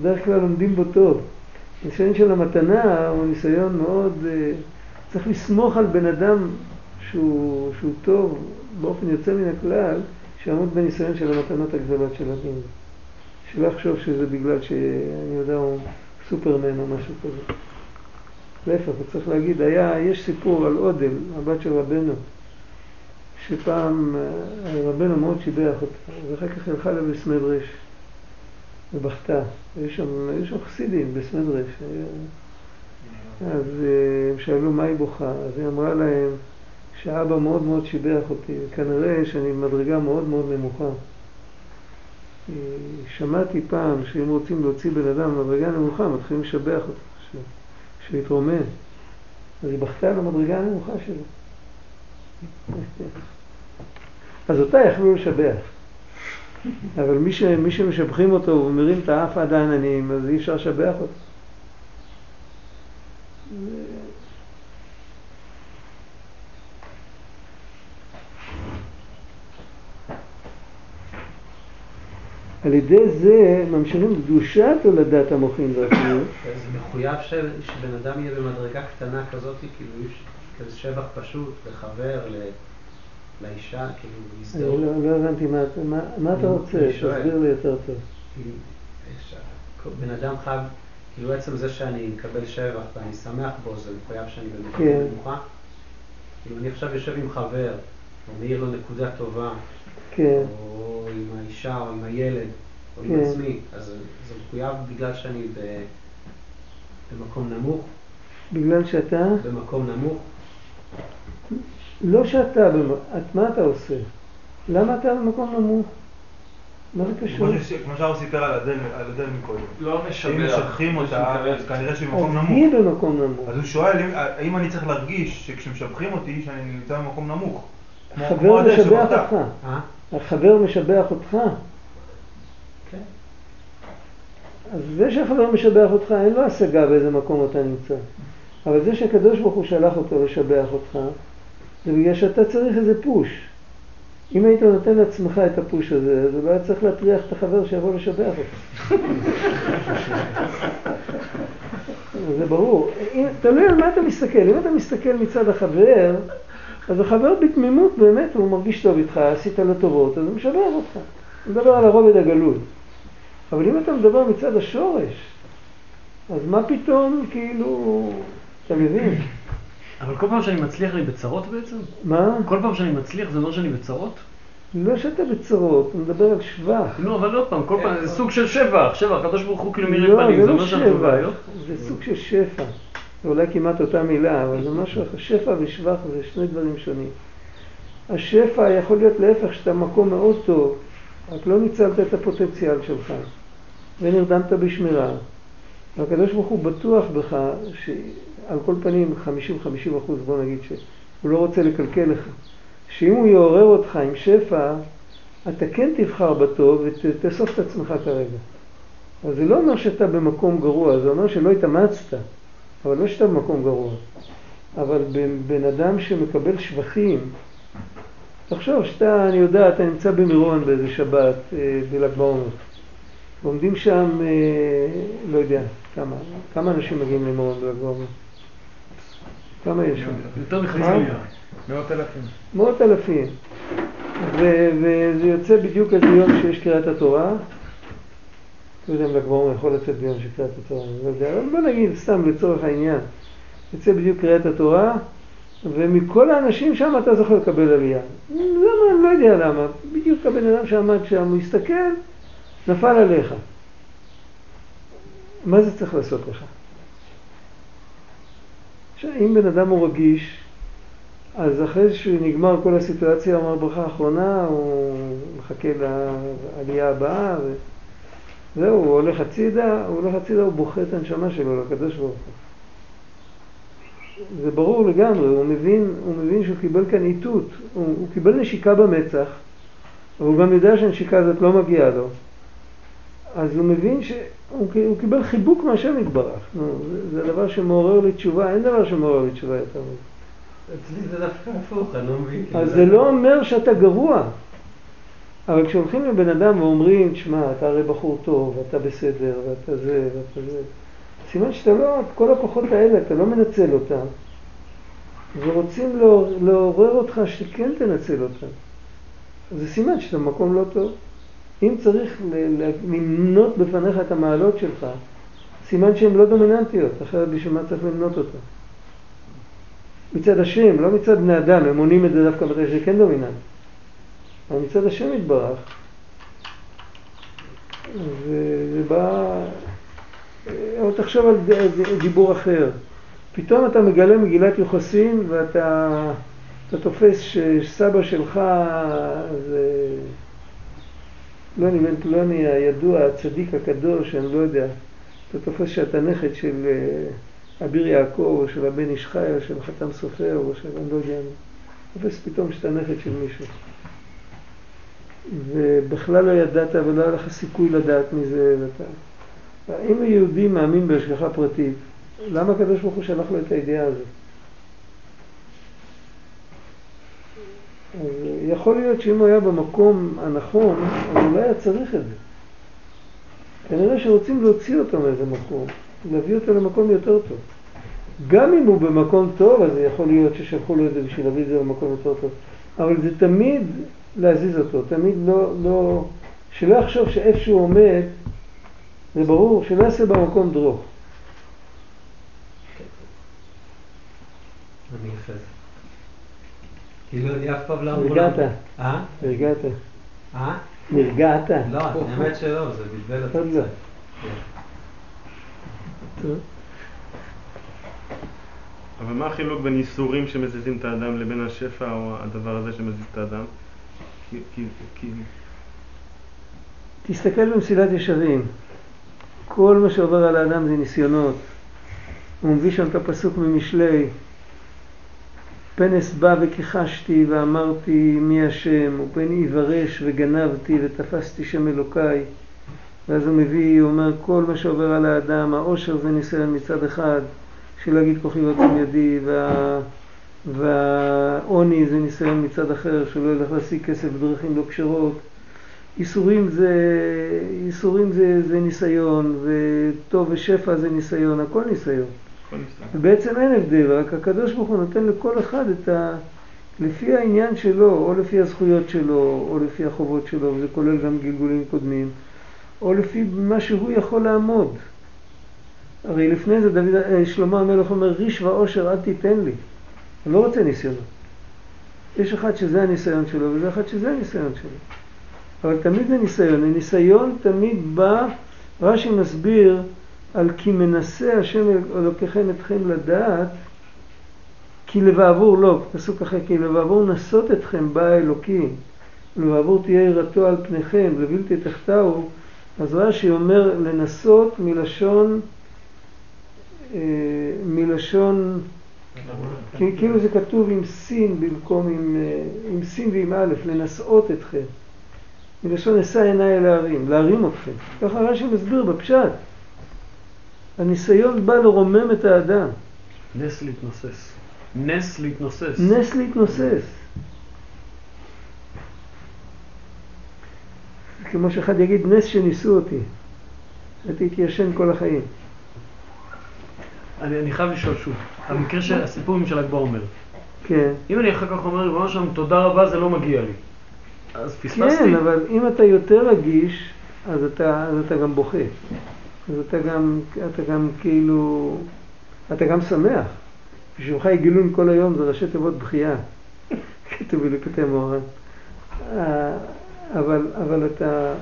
בדרך כלל לומדים בו טוב. הניסיון של המתנה הוא ניסיון מאוד... אה, צריך לסמוך על בן אדם שהוא, שהוא טוב באופן יוצא מן הכלל, שיעמוד בניסיון של המתנות הגדולות של הדין. שלא יחשוב שזה בגלל שאני יודע, הוא סופרמן או משהו כזה. להפך, הוא צריך להגיד, היה, יש סיפור על אודם, הבת של רבנו, שפעם אה, רבנו מאוד שיבח אותה, ואחר כך הלכה לה בסמדרש ובכתה. היו שם, שם חסידים בסמדרש. אז אה, הם שאלו מה היא בוכה, אז היא אמרה להם שאבא מאוד מאוד שיבח אותי, וכנראה שאני במדרגה מאוד מאוד נמוכה. אה, שמעתי פעם שאם רוצים להוציא בן אדם במדרגה נמוכה, מתחילים לשבח אותו. שיתרומם. אז היא בכתה על המדרגה הנמוכה שלו. אז אותה יכלו לשבח. אבל מי, ש, מי שמשבחים אותו ומרים את האף עד העננים, אז אי אפשר לשבח אותו. על ידי זה ממשיכים קדושת הולדת המוחין והפניות. זה מחויב שבן אדם יהיה במדרגה קטנה כזאת, כאילו כזה שבח פשוט, לחבר, לאישה, כאילו להזדהות. לא, לא הבנתי מה אתה רוצה, תסביר לי יותר טוב. בן אדם חייב, כאילו עצם זה שאני מקבל שבח ואני שמח בו, זה מחויב שאני במדרגה כן. נמוכה. כאילו אני עכשיו יושב עם חבר, או מעיר לו נקודה טובה. כן. או עם האישה, או עם הילד, או כן. עם עצמי, אז זה מחויב בגלל שאני ב... במקום נמוך. בגלל שאתה? במקום נמוך. לא שאתה, את מה אתה עושה? למה אתה במקום נמוך? מה זה קשור? כמו שהרב סיפר על הדל מקודם. לא משבח. אם משבחים אותה, אז כנראה שהיא במקום נמוך. היא במקום נמוך. אז הוא שואל האם אני צריך להרגיש שכשמשבחים אותי, שאני נמצא במקום נמוך. החבר משבח אותך. החבר משבח אותך. כן. אז זה שהחבר משבח אותך, אין לו השגה באיזה מקום אתה נמצא. אבל זה שהקדוש ברוך הוא שלח אותו לשבח אותך, זה בגלל שאתה צריך איזה פוש. אם היית נותן לעצמך את הפוש הזה, אז אולי צריך להטריח את החבר שיבוא לשבח אותך. זה ברור. תלוי על מה אתה מסתכל. אם אתה מסתכל מצד החבר, אז החבר בתמימות באמת, הוא מרגיש טוב איתך, עשית לו טובות, אז הוא משבח אותך. הוא מדבר על הרובד הגלוי. אבל אם אתה מדבר מצד השורש, אז מה פתאום, כאילו, אתה מבין? אבל כל פעם שאני מצליח אני בצרות בעצם? מה? כל פעם שאני מצליח זה אומר שאני בצרות? לא שאתה בצרות, הוא מדבר על שבח. לא, אבל לא פעם, כל פעם זה סוג של שבח, שבח, הקדוש ברוך הוא כאילו מירי פנים, זה לא אומר שאנחנו בבעיות? זה סוג של שפע. זה אולי כמעט אותה מילה, אבל זה משהו אחר. שפע ושבח זה שני דברים שונים. השפע יכול להיות להפך, שאתה במקום מאוד טוב, רק לא ניצלת את הפוטנציאל שלך, ונרדמת בשמירה. והקדוש ברוך הוא בטוח בך, שעל כל פנים 50-50 אחוז, בוא נגיד שהוא לא רוצה לקלקל לך, שאם הוא יעורר אותך עם שפע, אתה כן תבחר בטוב ותאסוף את עצמך כרגע. אבל זה לא אומר שאתה במקום גרוע, זה אומר שלא התאמצת. אבל לא שאתה במקום גרוע. אבל בן אדם שמקבל שבחים, תחשוב שאתה, אני יודע, אתה נמצא במירון באיזה שבת, אה, בל"ג בעומר. עומדים שם, אה, לא יודע, כמה, כמה אנשים מגיעים למירון בל"ג בעומר? כמה יש שם? יותר מחצי מיליון. מאות אלפים. מאות אלפים. וזה יוצא בדיוק איזה יום שיש קריאת התורה, לא יודע אם ל"ג בעומר יכול לצאת ביום של קריאת התורה, אני לא יודע, אבל בוא נגיד סתם לצורך העניין, יוצא בדיוק קריאת התורה, ומכל האנשים שם אתה זוכר לקבל עלייה. למה? אני לא יודע למה. בדיוק הבן אדם שעמד שם, הוא הסתכל, נפל עליך. מה זה צריך לעשות לך? עכשיו, אם בן אדם הוא רגיש, אז אחרי שנגמר כל הסיטואציה, הוא אמר ברכה אחרונה, הוא מחכה לעלייה הבאה. ו... זהו, הוא הולך הצידה, הוא הולך הצידה, הוא בוכה את הנשמה שלו לקדוש ברוך הוא. זה ברור לגמרי, הוא מבין, הוא מבין שהוא קיבל כאן איתות, הוא, הוא קיבל נשיקה במצח, אבל הוא גם יודע שהנשיקה הזאת לא מגיעה לו. אז הוא מבין שהוא קיבל חיבוק מהשם יתברך. נו, זה, זה דבר שמעורר לי תשובה, אין דבר שמעורר לי תשובה יותר מזה. אצלי זה דווקא הפוך, אני לא מבין. אז זה לא אומר שאתה גרוע. אבל כשהולכים לבן אדם ואומרים, תשמע, אתה הרי בחור טוב, ואתה בסדר, ואתה זה, ואתה זה, סימן שאתה לא, את כל הכוחות האלה, אתה לא מנצל אותם, ורוצים לעורר אותך שכן תנצל אותם. זה סימן שאתה במקום לא טוב. אם צריך למנות בפניך את המעלות שלך, סימן שהן לא דומיננטיות, אחרת בשביל מה צריך למנות אותן? מצד השם, לא מצד בני אדם, הם מונים את זה דווקא מתי שזה כן דומיננטי. אבל מצד השם יתברך, וזה בא... אבל תחשוב על דיבור אחר. פתאום אתה מגלה מגילת יוחסין ואתה אתה תופס שסבא שלך זה פלוני בן פלוני הידוע, הצדיק הקדוש, אני לא יודע, אתה תופס שאתה נכד של אה, אביר יעקב או של הבן איש חי או של חתם סופר או של אני לא יודע, תופס פתאום שאתה נכד של מישהו. ובכלל לא ידעת ולא היה לך סיכוי לדעת מזה. ואתה... אם היהודי מאמין בהשגחה פרטית, למה הקדוש ברוך הוא שלח לו את הידיעה הזאת? אז יכול להיות שאם הוא היה במקום הנכון, אז הוא לא היה צריך את זה. כנראה שרוצים להוציא אותו מאיזה מקום, להביא אותו למקום יותר טוב. גם אם הוא במקום טוב, אז יכול להיות ששלחו לו את זה בשביל להביא את זה למקום יותר טוב. אבל זה תמיד להזיז אותו, תמיד לא, לא, שלא יחשוב שאיפה שהוא עומד, זה ברור, שלא יעשה במקום דרוך. כאילו אני אף פעם לא אמור... נרגעת. אה? נרגעת. אה? נרגעת. לא, האמת שלא, זה בלבל אותי קצת. אבל מה החילוק בין ייסורים שמזיזים את האדם לבין השפע או הדבר הזה שמזיז את האדם? תסתכל במסילת ישרים. כל מה שעובר על האדם זה ניסיונות. הוא מביא שם את הפסוק ממשלי. פנס בא וכיחשתי ואמרתי מי השם, ופן יברש וגנבתי ותפסתי שם אלוקיי. ואז הוא מביא, הוא אומר, כל מה שעובר על האדם, העושר זה ניסיון מצד אחד, שלא יגיד כוחי ועוצם ידי, וה... והעוני זה ניסיון מצד אחר, שלא ילך להשיג כסף בדרכים לא כשרות. ייסורים זה, ייסורים זה, זה ניסיון, וטוב ושפע זה ניסיון, הכל ניסיון. ובעצם אין הבדל, רק הקדוש ברוך הוא נותן לכל אחד את ה... לפי העניין שלו, או לפי הזכויות שלו, או לפי החובות שלו, וזה כולל גם גלגולים קודמים, או לפי מה שהוא יכול לעמוד. הרי לפני זה דוד, אה, שלמה המלך אומר, ריש ועושר אל תיתן לי. אני לא רוצה ניסיונות. יש אחד שזה הניסיון שלו, וזה אחד שזה הניסיון שלו. אבל תמיד זה ניסיון. הניסיון תמיד בא, רש"י מסביר על כי מנסה השם אלוקיכם אתכם לדעת, כי לבעבור לא, פסוק אחר, כי לבעבור נסות אתכם בא האלוקים, ולבעבור תהיה יראתו על פניכם, ובלתי תחתהו, אז רש"י אומר לנסות מלשון, אה, מלשון כאילו זה כתוב עם סין במקום עם, אה, עם סין ועם א', לנשאות אתכם. מלשון אשא עיניי אל ההרים, להרים אתכם. ככה רש"י מסביר בפשט. הניסיון בא לרומם את האדם. נס להתנוסס. נס להתנוסס. נס להתנוסס. כמו שאחד יגיד, נס שניסו אותי. הייתי ישן כל החיים. אני, אני חייב לשאול שוב, המקרה של הסיפור עם של ל"ג בעומר. כן. אם אני אחר כך אומר, ריבונו שלום, תודה רבה, זה לא מגיע לי. אז פספסתי. כן, אבל אם אתה יותר רגיש, אז אתה, אז אתה גם בוכה. אז אתה גם, אתה גם כאילו, אתה גם שמח. בשבילך יגילון כל היום זה ראשי תיבות בכייה. כתוב בליקוטי מוהר"ן. אה, אבל, אבל אתה,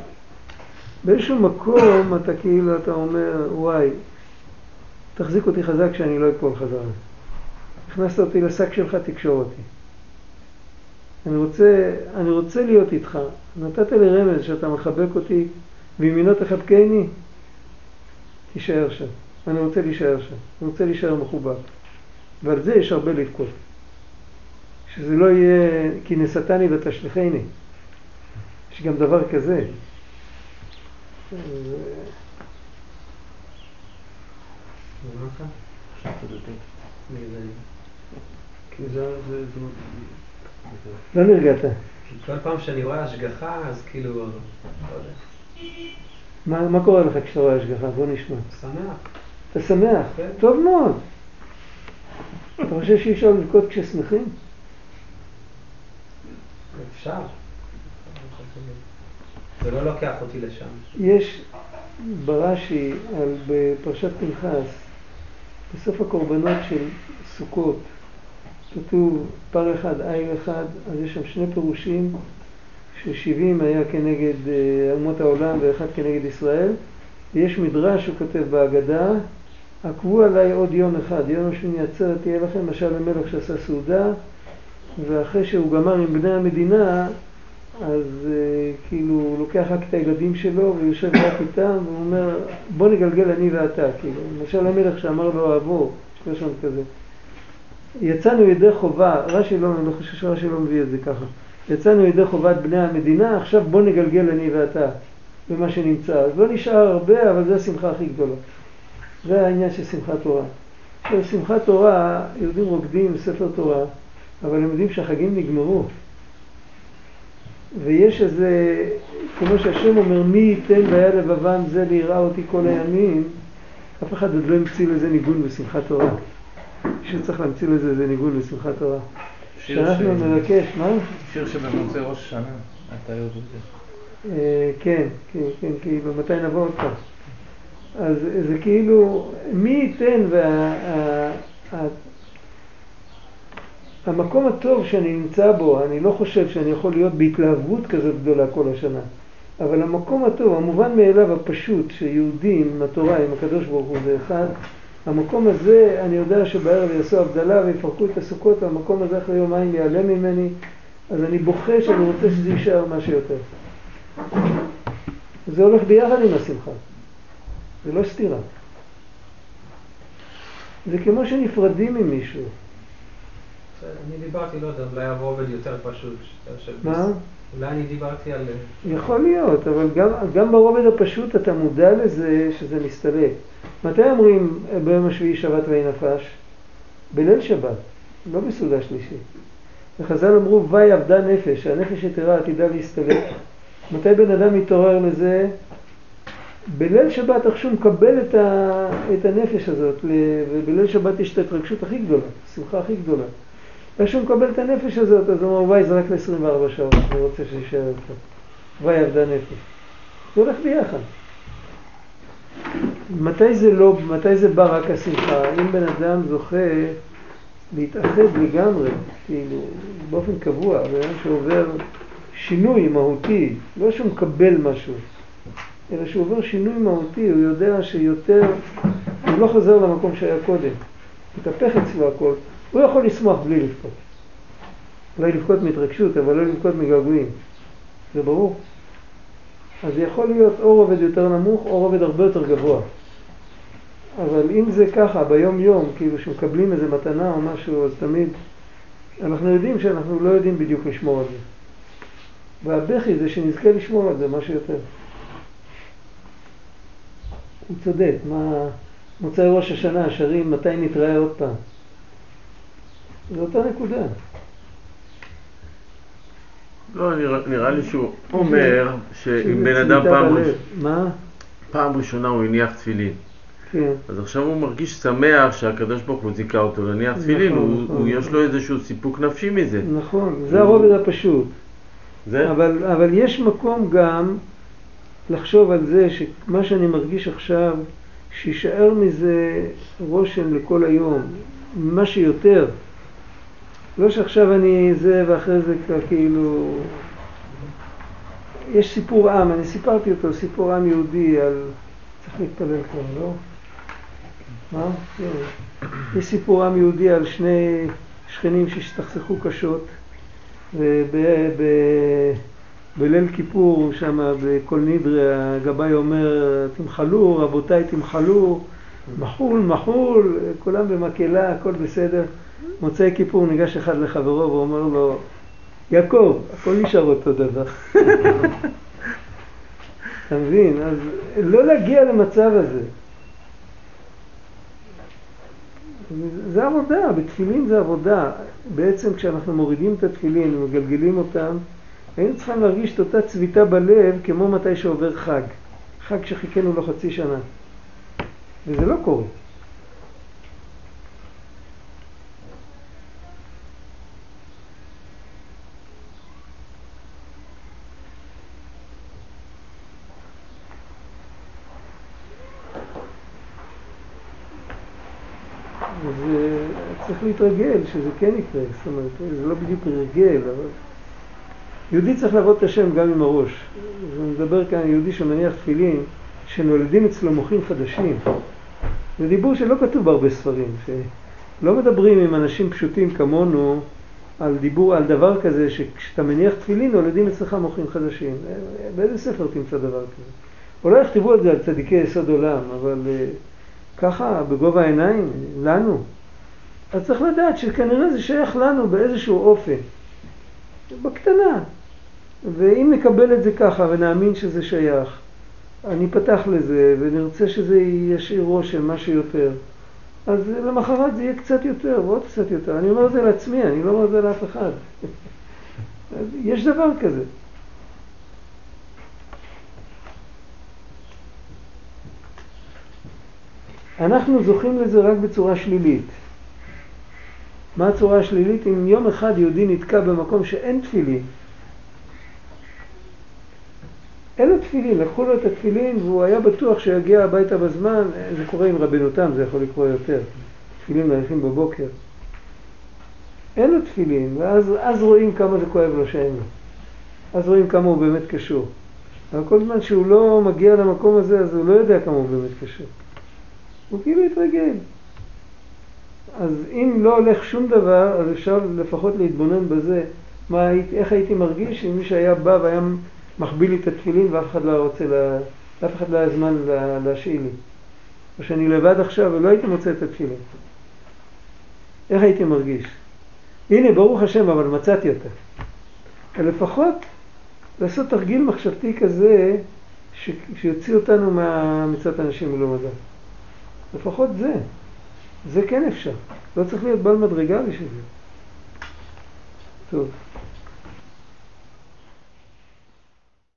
באיזשהו מקום אתה כאילו, אתה אומר, וואי, תחזיק אותי חזק שאני לא אפול חזרה. הכנסת אותי לשק שלך, תקשור אותי. אני רוצה, אני רוצה להיות איתך. נתת לי רמז שאתה מחבק אותי וימינו תחבקני, תישאר שם. אני רוצה להישאר שם. אני רוצה להישאר מחובר. ועל זה יש הרבה לבכות. שזה לא יהיה כי נשאתני ותשליכני. יש גם דבר כזה. זה... לא נרגעת. כל פעם שאני רואה השגחה, אז כאילו, לא יודע. מה, מה קורה לך כשאתה רואה השגחה? בוא נשמע. שמח. אתה שמח? טוב מאוד. אתה חושב שאי אפשר לבכות כששמחים? אפשר. זה לא לוקח אותי לשם. יש ברש"י, בפרשת פנחס, בסוף הקורבנות של סוכות, כתוב פר אחד, עיל אחד, אז יש שם שני פירושים, ששבעים היה כנגד אה, אומות העולם ואחד כנגד ישראל. ויש מדרש, הוא כותב בהגדה, עקבו עליי עוד יום אחד, יום השמיני עצרת תהיה לכם, משל למלך שעשה סעודה, ואחרי שהוא גמר עם בני המדינה, אז uh, כאילו הוא לוקח רק את הילדים שלו ויושב רק איתם והוא אומר בוא נגלגל אני ואתה, כאילו, למשל המלך שאמר לו אהבו, יש לשון כזה. יצאנו ידי חובה, רש"י לא, אני לא חושב שרש"י לא מביא את זה ככה. יצאנו ידי חובת בני המדינה, עכשיו בוא נגלגל אני ואתה במה שנמצא. אז לא נשאר הרבה, אבל זו השמחה הכי גדולה. זה העניין של שמחת תורה. עכשיו, שמחת תורה, יהודים רוקדים ספר תורה, אבל הם יודעים שהחגים נגמרו. ויש איזה, כמו שהשם אומר, מי ייתן והיה לבבם זה ליראה אותי כל הימים, אף אחד עוד לא המציא לזה ניגון בשמחת תורה. מישהו צריך להמציא לזה איזה ניגון בשמחת תורה. שאנחנו נבקש, מה? שיר שבמוצאי ראש השנה, אתה יודע. אה, כן, כן, כן, כאילו, מתי נבוא עוד פעם? אז זה כאילו, מי ייתן וה... המקום הטוב שאני נמצא בו, אני לא חושב שאני יכול להיות בהתלהבות כזאת גדולה כל השנה, אבל המקום הטוב, המובן מאליו הפשוט, שיהודים עם התורה, עם הקדוש ברוך הוא זה אחד, המקום הזה, אני יודע שבערב יעשו הבדלה ויפרקו את הסוכות, והמקום הזה אחרי יומיים ייעלם ממני, אז אני בוכה שאני רוצה שזה יישאר מה שיותר. זה הולך ביחד עם השמחה, זה לא סתירה. זה כמו שנפרדים ממישהו. אני דיברתי, לא יודע, אולי הרובד יותר פשוט. מה? אולי אני דיברתי על... יכול להיות, אבל גם, גם ברובד הפשוט אתה מודע לזה שזה מסתלק. מתי אומרים ביום השביעי שבת ויהי נפש? בליל שבת, לא בסעודה שלישית. וחז"ל אמרו, ויהי אבדה נפש, הנפש יתרה עתידה להסתלק. מתי בן אדם מתעורר לזה? בליל שבת, איך שהוא מקבל את, ה, את הנפש הזאת, ובליל שבת יש את ההתרגשות הכי גדולה, השמחה הכי גדולה. איך שהוא מקבל את הנפש הזאת, אז הוא אומר, וואי, זה רק ל-24 שעות, אני רוצה שישאר איתו. וואי, אבדה נפש. זה הולך ביחד. מתי זה לא, מתי זה בא רק השמחה? אם בן אדם זוכה להתאחד לגמרי, כאילו, באופן קבוע, בן אדם שעובר שינוי מהותי, לא שהוא מקבל משהו, אלא שהוא עובר שינוי מהותי, הוא יודע שיותר, הוא לא חוזר למקום שהיה קודם, מתהפך אצלו הכל, הוא יכול לשמוח בלי לבכות. אולי לבכות מהתרגשות, אבל לא לבכות מגעגועים. זה ברור. אז יכול להיות או רובד יותר נמוך או רובד הרבה יותר גבוה. אבל אם זה ככה ביום יום, כאילו שמקבלים איזה מתנה או משהו, אז תמיד אנחנו יודעים שאנחנו לא יודעים בדיוק לשמור על זה. והבכי זה שנזכה לשמור על זה משהו יותר. הוא צודק, מה... מוצאי ראש השנה, שרים מתי נתראה עוד פעם. זו אותה נקודה. לא, נראה, נראה לי שהוא אומר שאם בן אדם פעם, ראש... מה? פעם ראשונה הוא הניח תפילין. כן. אז עכשיו הוא מרגיש שמח שהקדוש ברוך הוא זיכה אותו להניח תפילין, נכון, הוא, נכון, הוא נכון. יש לו איזשהו סיפוק נפשי מזה. נכון, זה הרובד הפשוט. זה? אבל, אבל יש מקום גם לחשוב על זה שמה שאני מרגיש עכשיו, שישאר מזה רושם לכל היום, מה שיותר. לא שעכשיו אני זה ואחרי זה כאילו... יש סיפור עם, אני סיפרתי אותו, סיפור עם יהודי על... צריך להתפלל כבר, לא? מה? כן. יש סיפור עם יהודי על שני שכנים שהסתכסכו קשות ובליל כיפור שם בכל נידרי הגבאי אומר תמחלו רבותיי תמחלו מחול מחול כולם במקהלה הכל בסדר מוצאי כיפור ניגש אחד לחברו ואומר לו יעקב הכל נשאר אותו דבר אתה מבין? אז לא להגיע למצב הזה. זה עבודה, בתפילין זה עבודה. בעצם כשאנחנו מורידים את התפילין ומגלגלים אותם, היינו צריכים להרגיש את אותה צביטה בלב כמו מתי שעובר חג. חג שחיכינו לו חצי שנה. וזה לא קורה. וזה צריך להתרגל שזה כן יקרה, זאת אומרת, זה לא בדיוק הרגל, אבל... יהודי צריך לעבוד את השם גם עם הראש. אני מדבר כאן על יהודי שמניח תפילין, שנולדים אצלו מוחים חדשים. זה דיבור שלא כתוב בהרבה ספרים, שלא מדברים עם אנשים פשוטים כמונו על דיבור, על דבר כזה, שכשאתה מניח תפילין נולדים אצלך מוחים חדשים. באיזה ספר תמצא דבר כזה? אולי יכתבו את זה על צדיקי יסוד עולם, אבל אה, ככה, בגובה העיניים, לנו. אז צריך לדעת שכנראה זה שייך לנו באיזשהו אופן. בקטנה. ואם נקבל את זה ככה ונאמין שזה שייך, אני פתח לזה ונרצה שזה ישאיר רושם, מה שיותר, אז למחרת זה יהיה קצת יותר ועוד קצת יותר. אני אומר את זה לעצמי, אני לא אומר את זה לאף אחד. יש דבר כזה. אנחנו זוכים לזה רק בצורה שלילית. מה הצורה השלילית? אם יום אחד יהודי נתקע במקום שאין תפילין, אין לו תפילין, לקחו לו את התפילין והוא היה בטוח שיגיע הביתה בזמן, זה קורה עם רבנותם, זה יכול לקרות יותר. תפילין מניחים בבוקר. אין לו תפילין, ואז רואים כמה זה כואב לו שאין לו. אז רואים כמה הוא באמת קשור. אבל כל זמן שהוא לא מגיע למקום הזה, אז הוא לא יודע כמה הוא באמת קשור. הוא כאילו התרגל. אז אם לא הולך שום דבר, אז אפשר לפחות להתבונן בזה, מה, איך הייתי מרגיש אם מי שהיה בא והיה מחביא לי את התפילין ואף אחד לא רוצה, לאף אחד לא היה זמן לה, להשאיל לי. או שאני לבד עכשיו ולא הייתי מוצא את התפילין. איך הייתי מרגיש? הנה, ברוך השם, אבל מצאתי אותה. לפחות לעשות תרגיל מחשבתי כזה ש... שיוציא אותנו מצוות אנשים מלומדה. לפחות זה. זה כן אפשר. לא צריך להיות בעל מדרגה בשביל זה. טוב.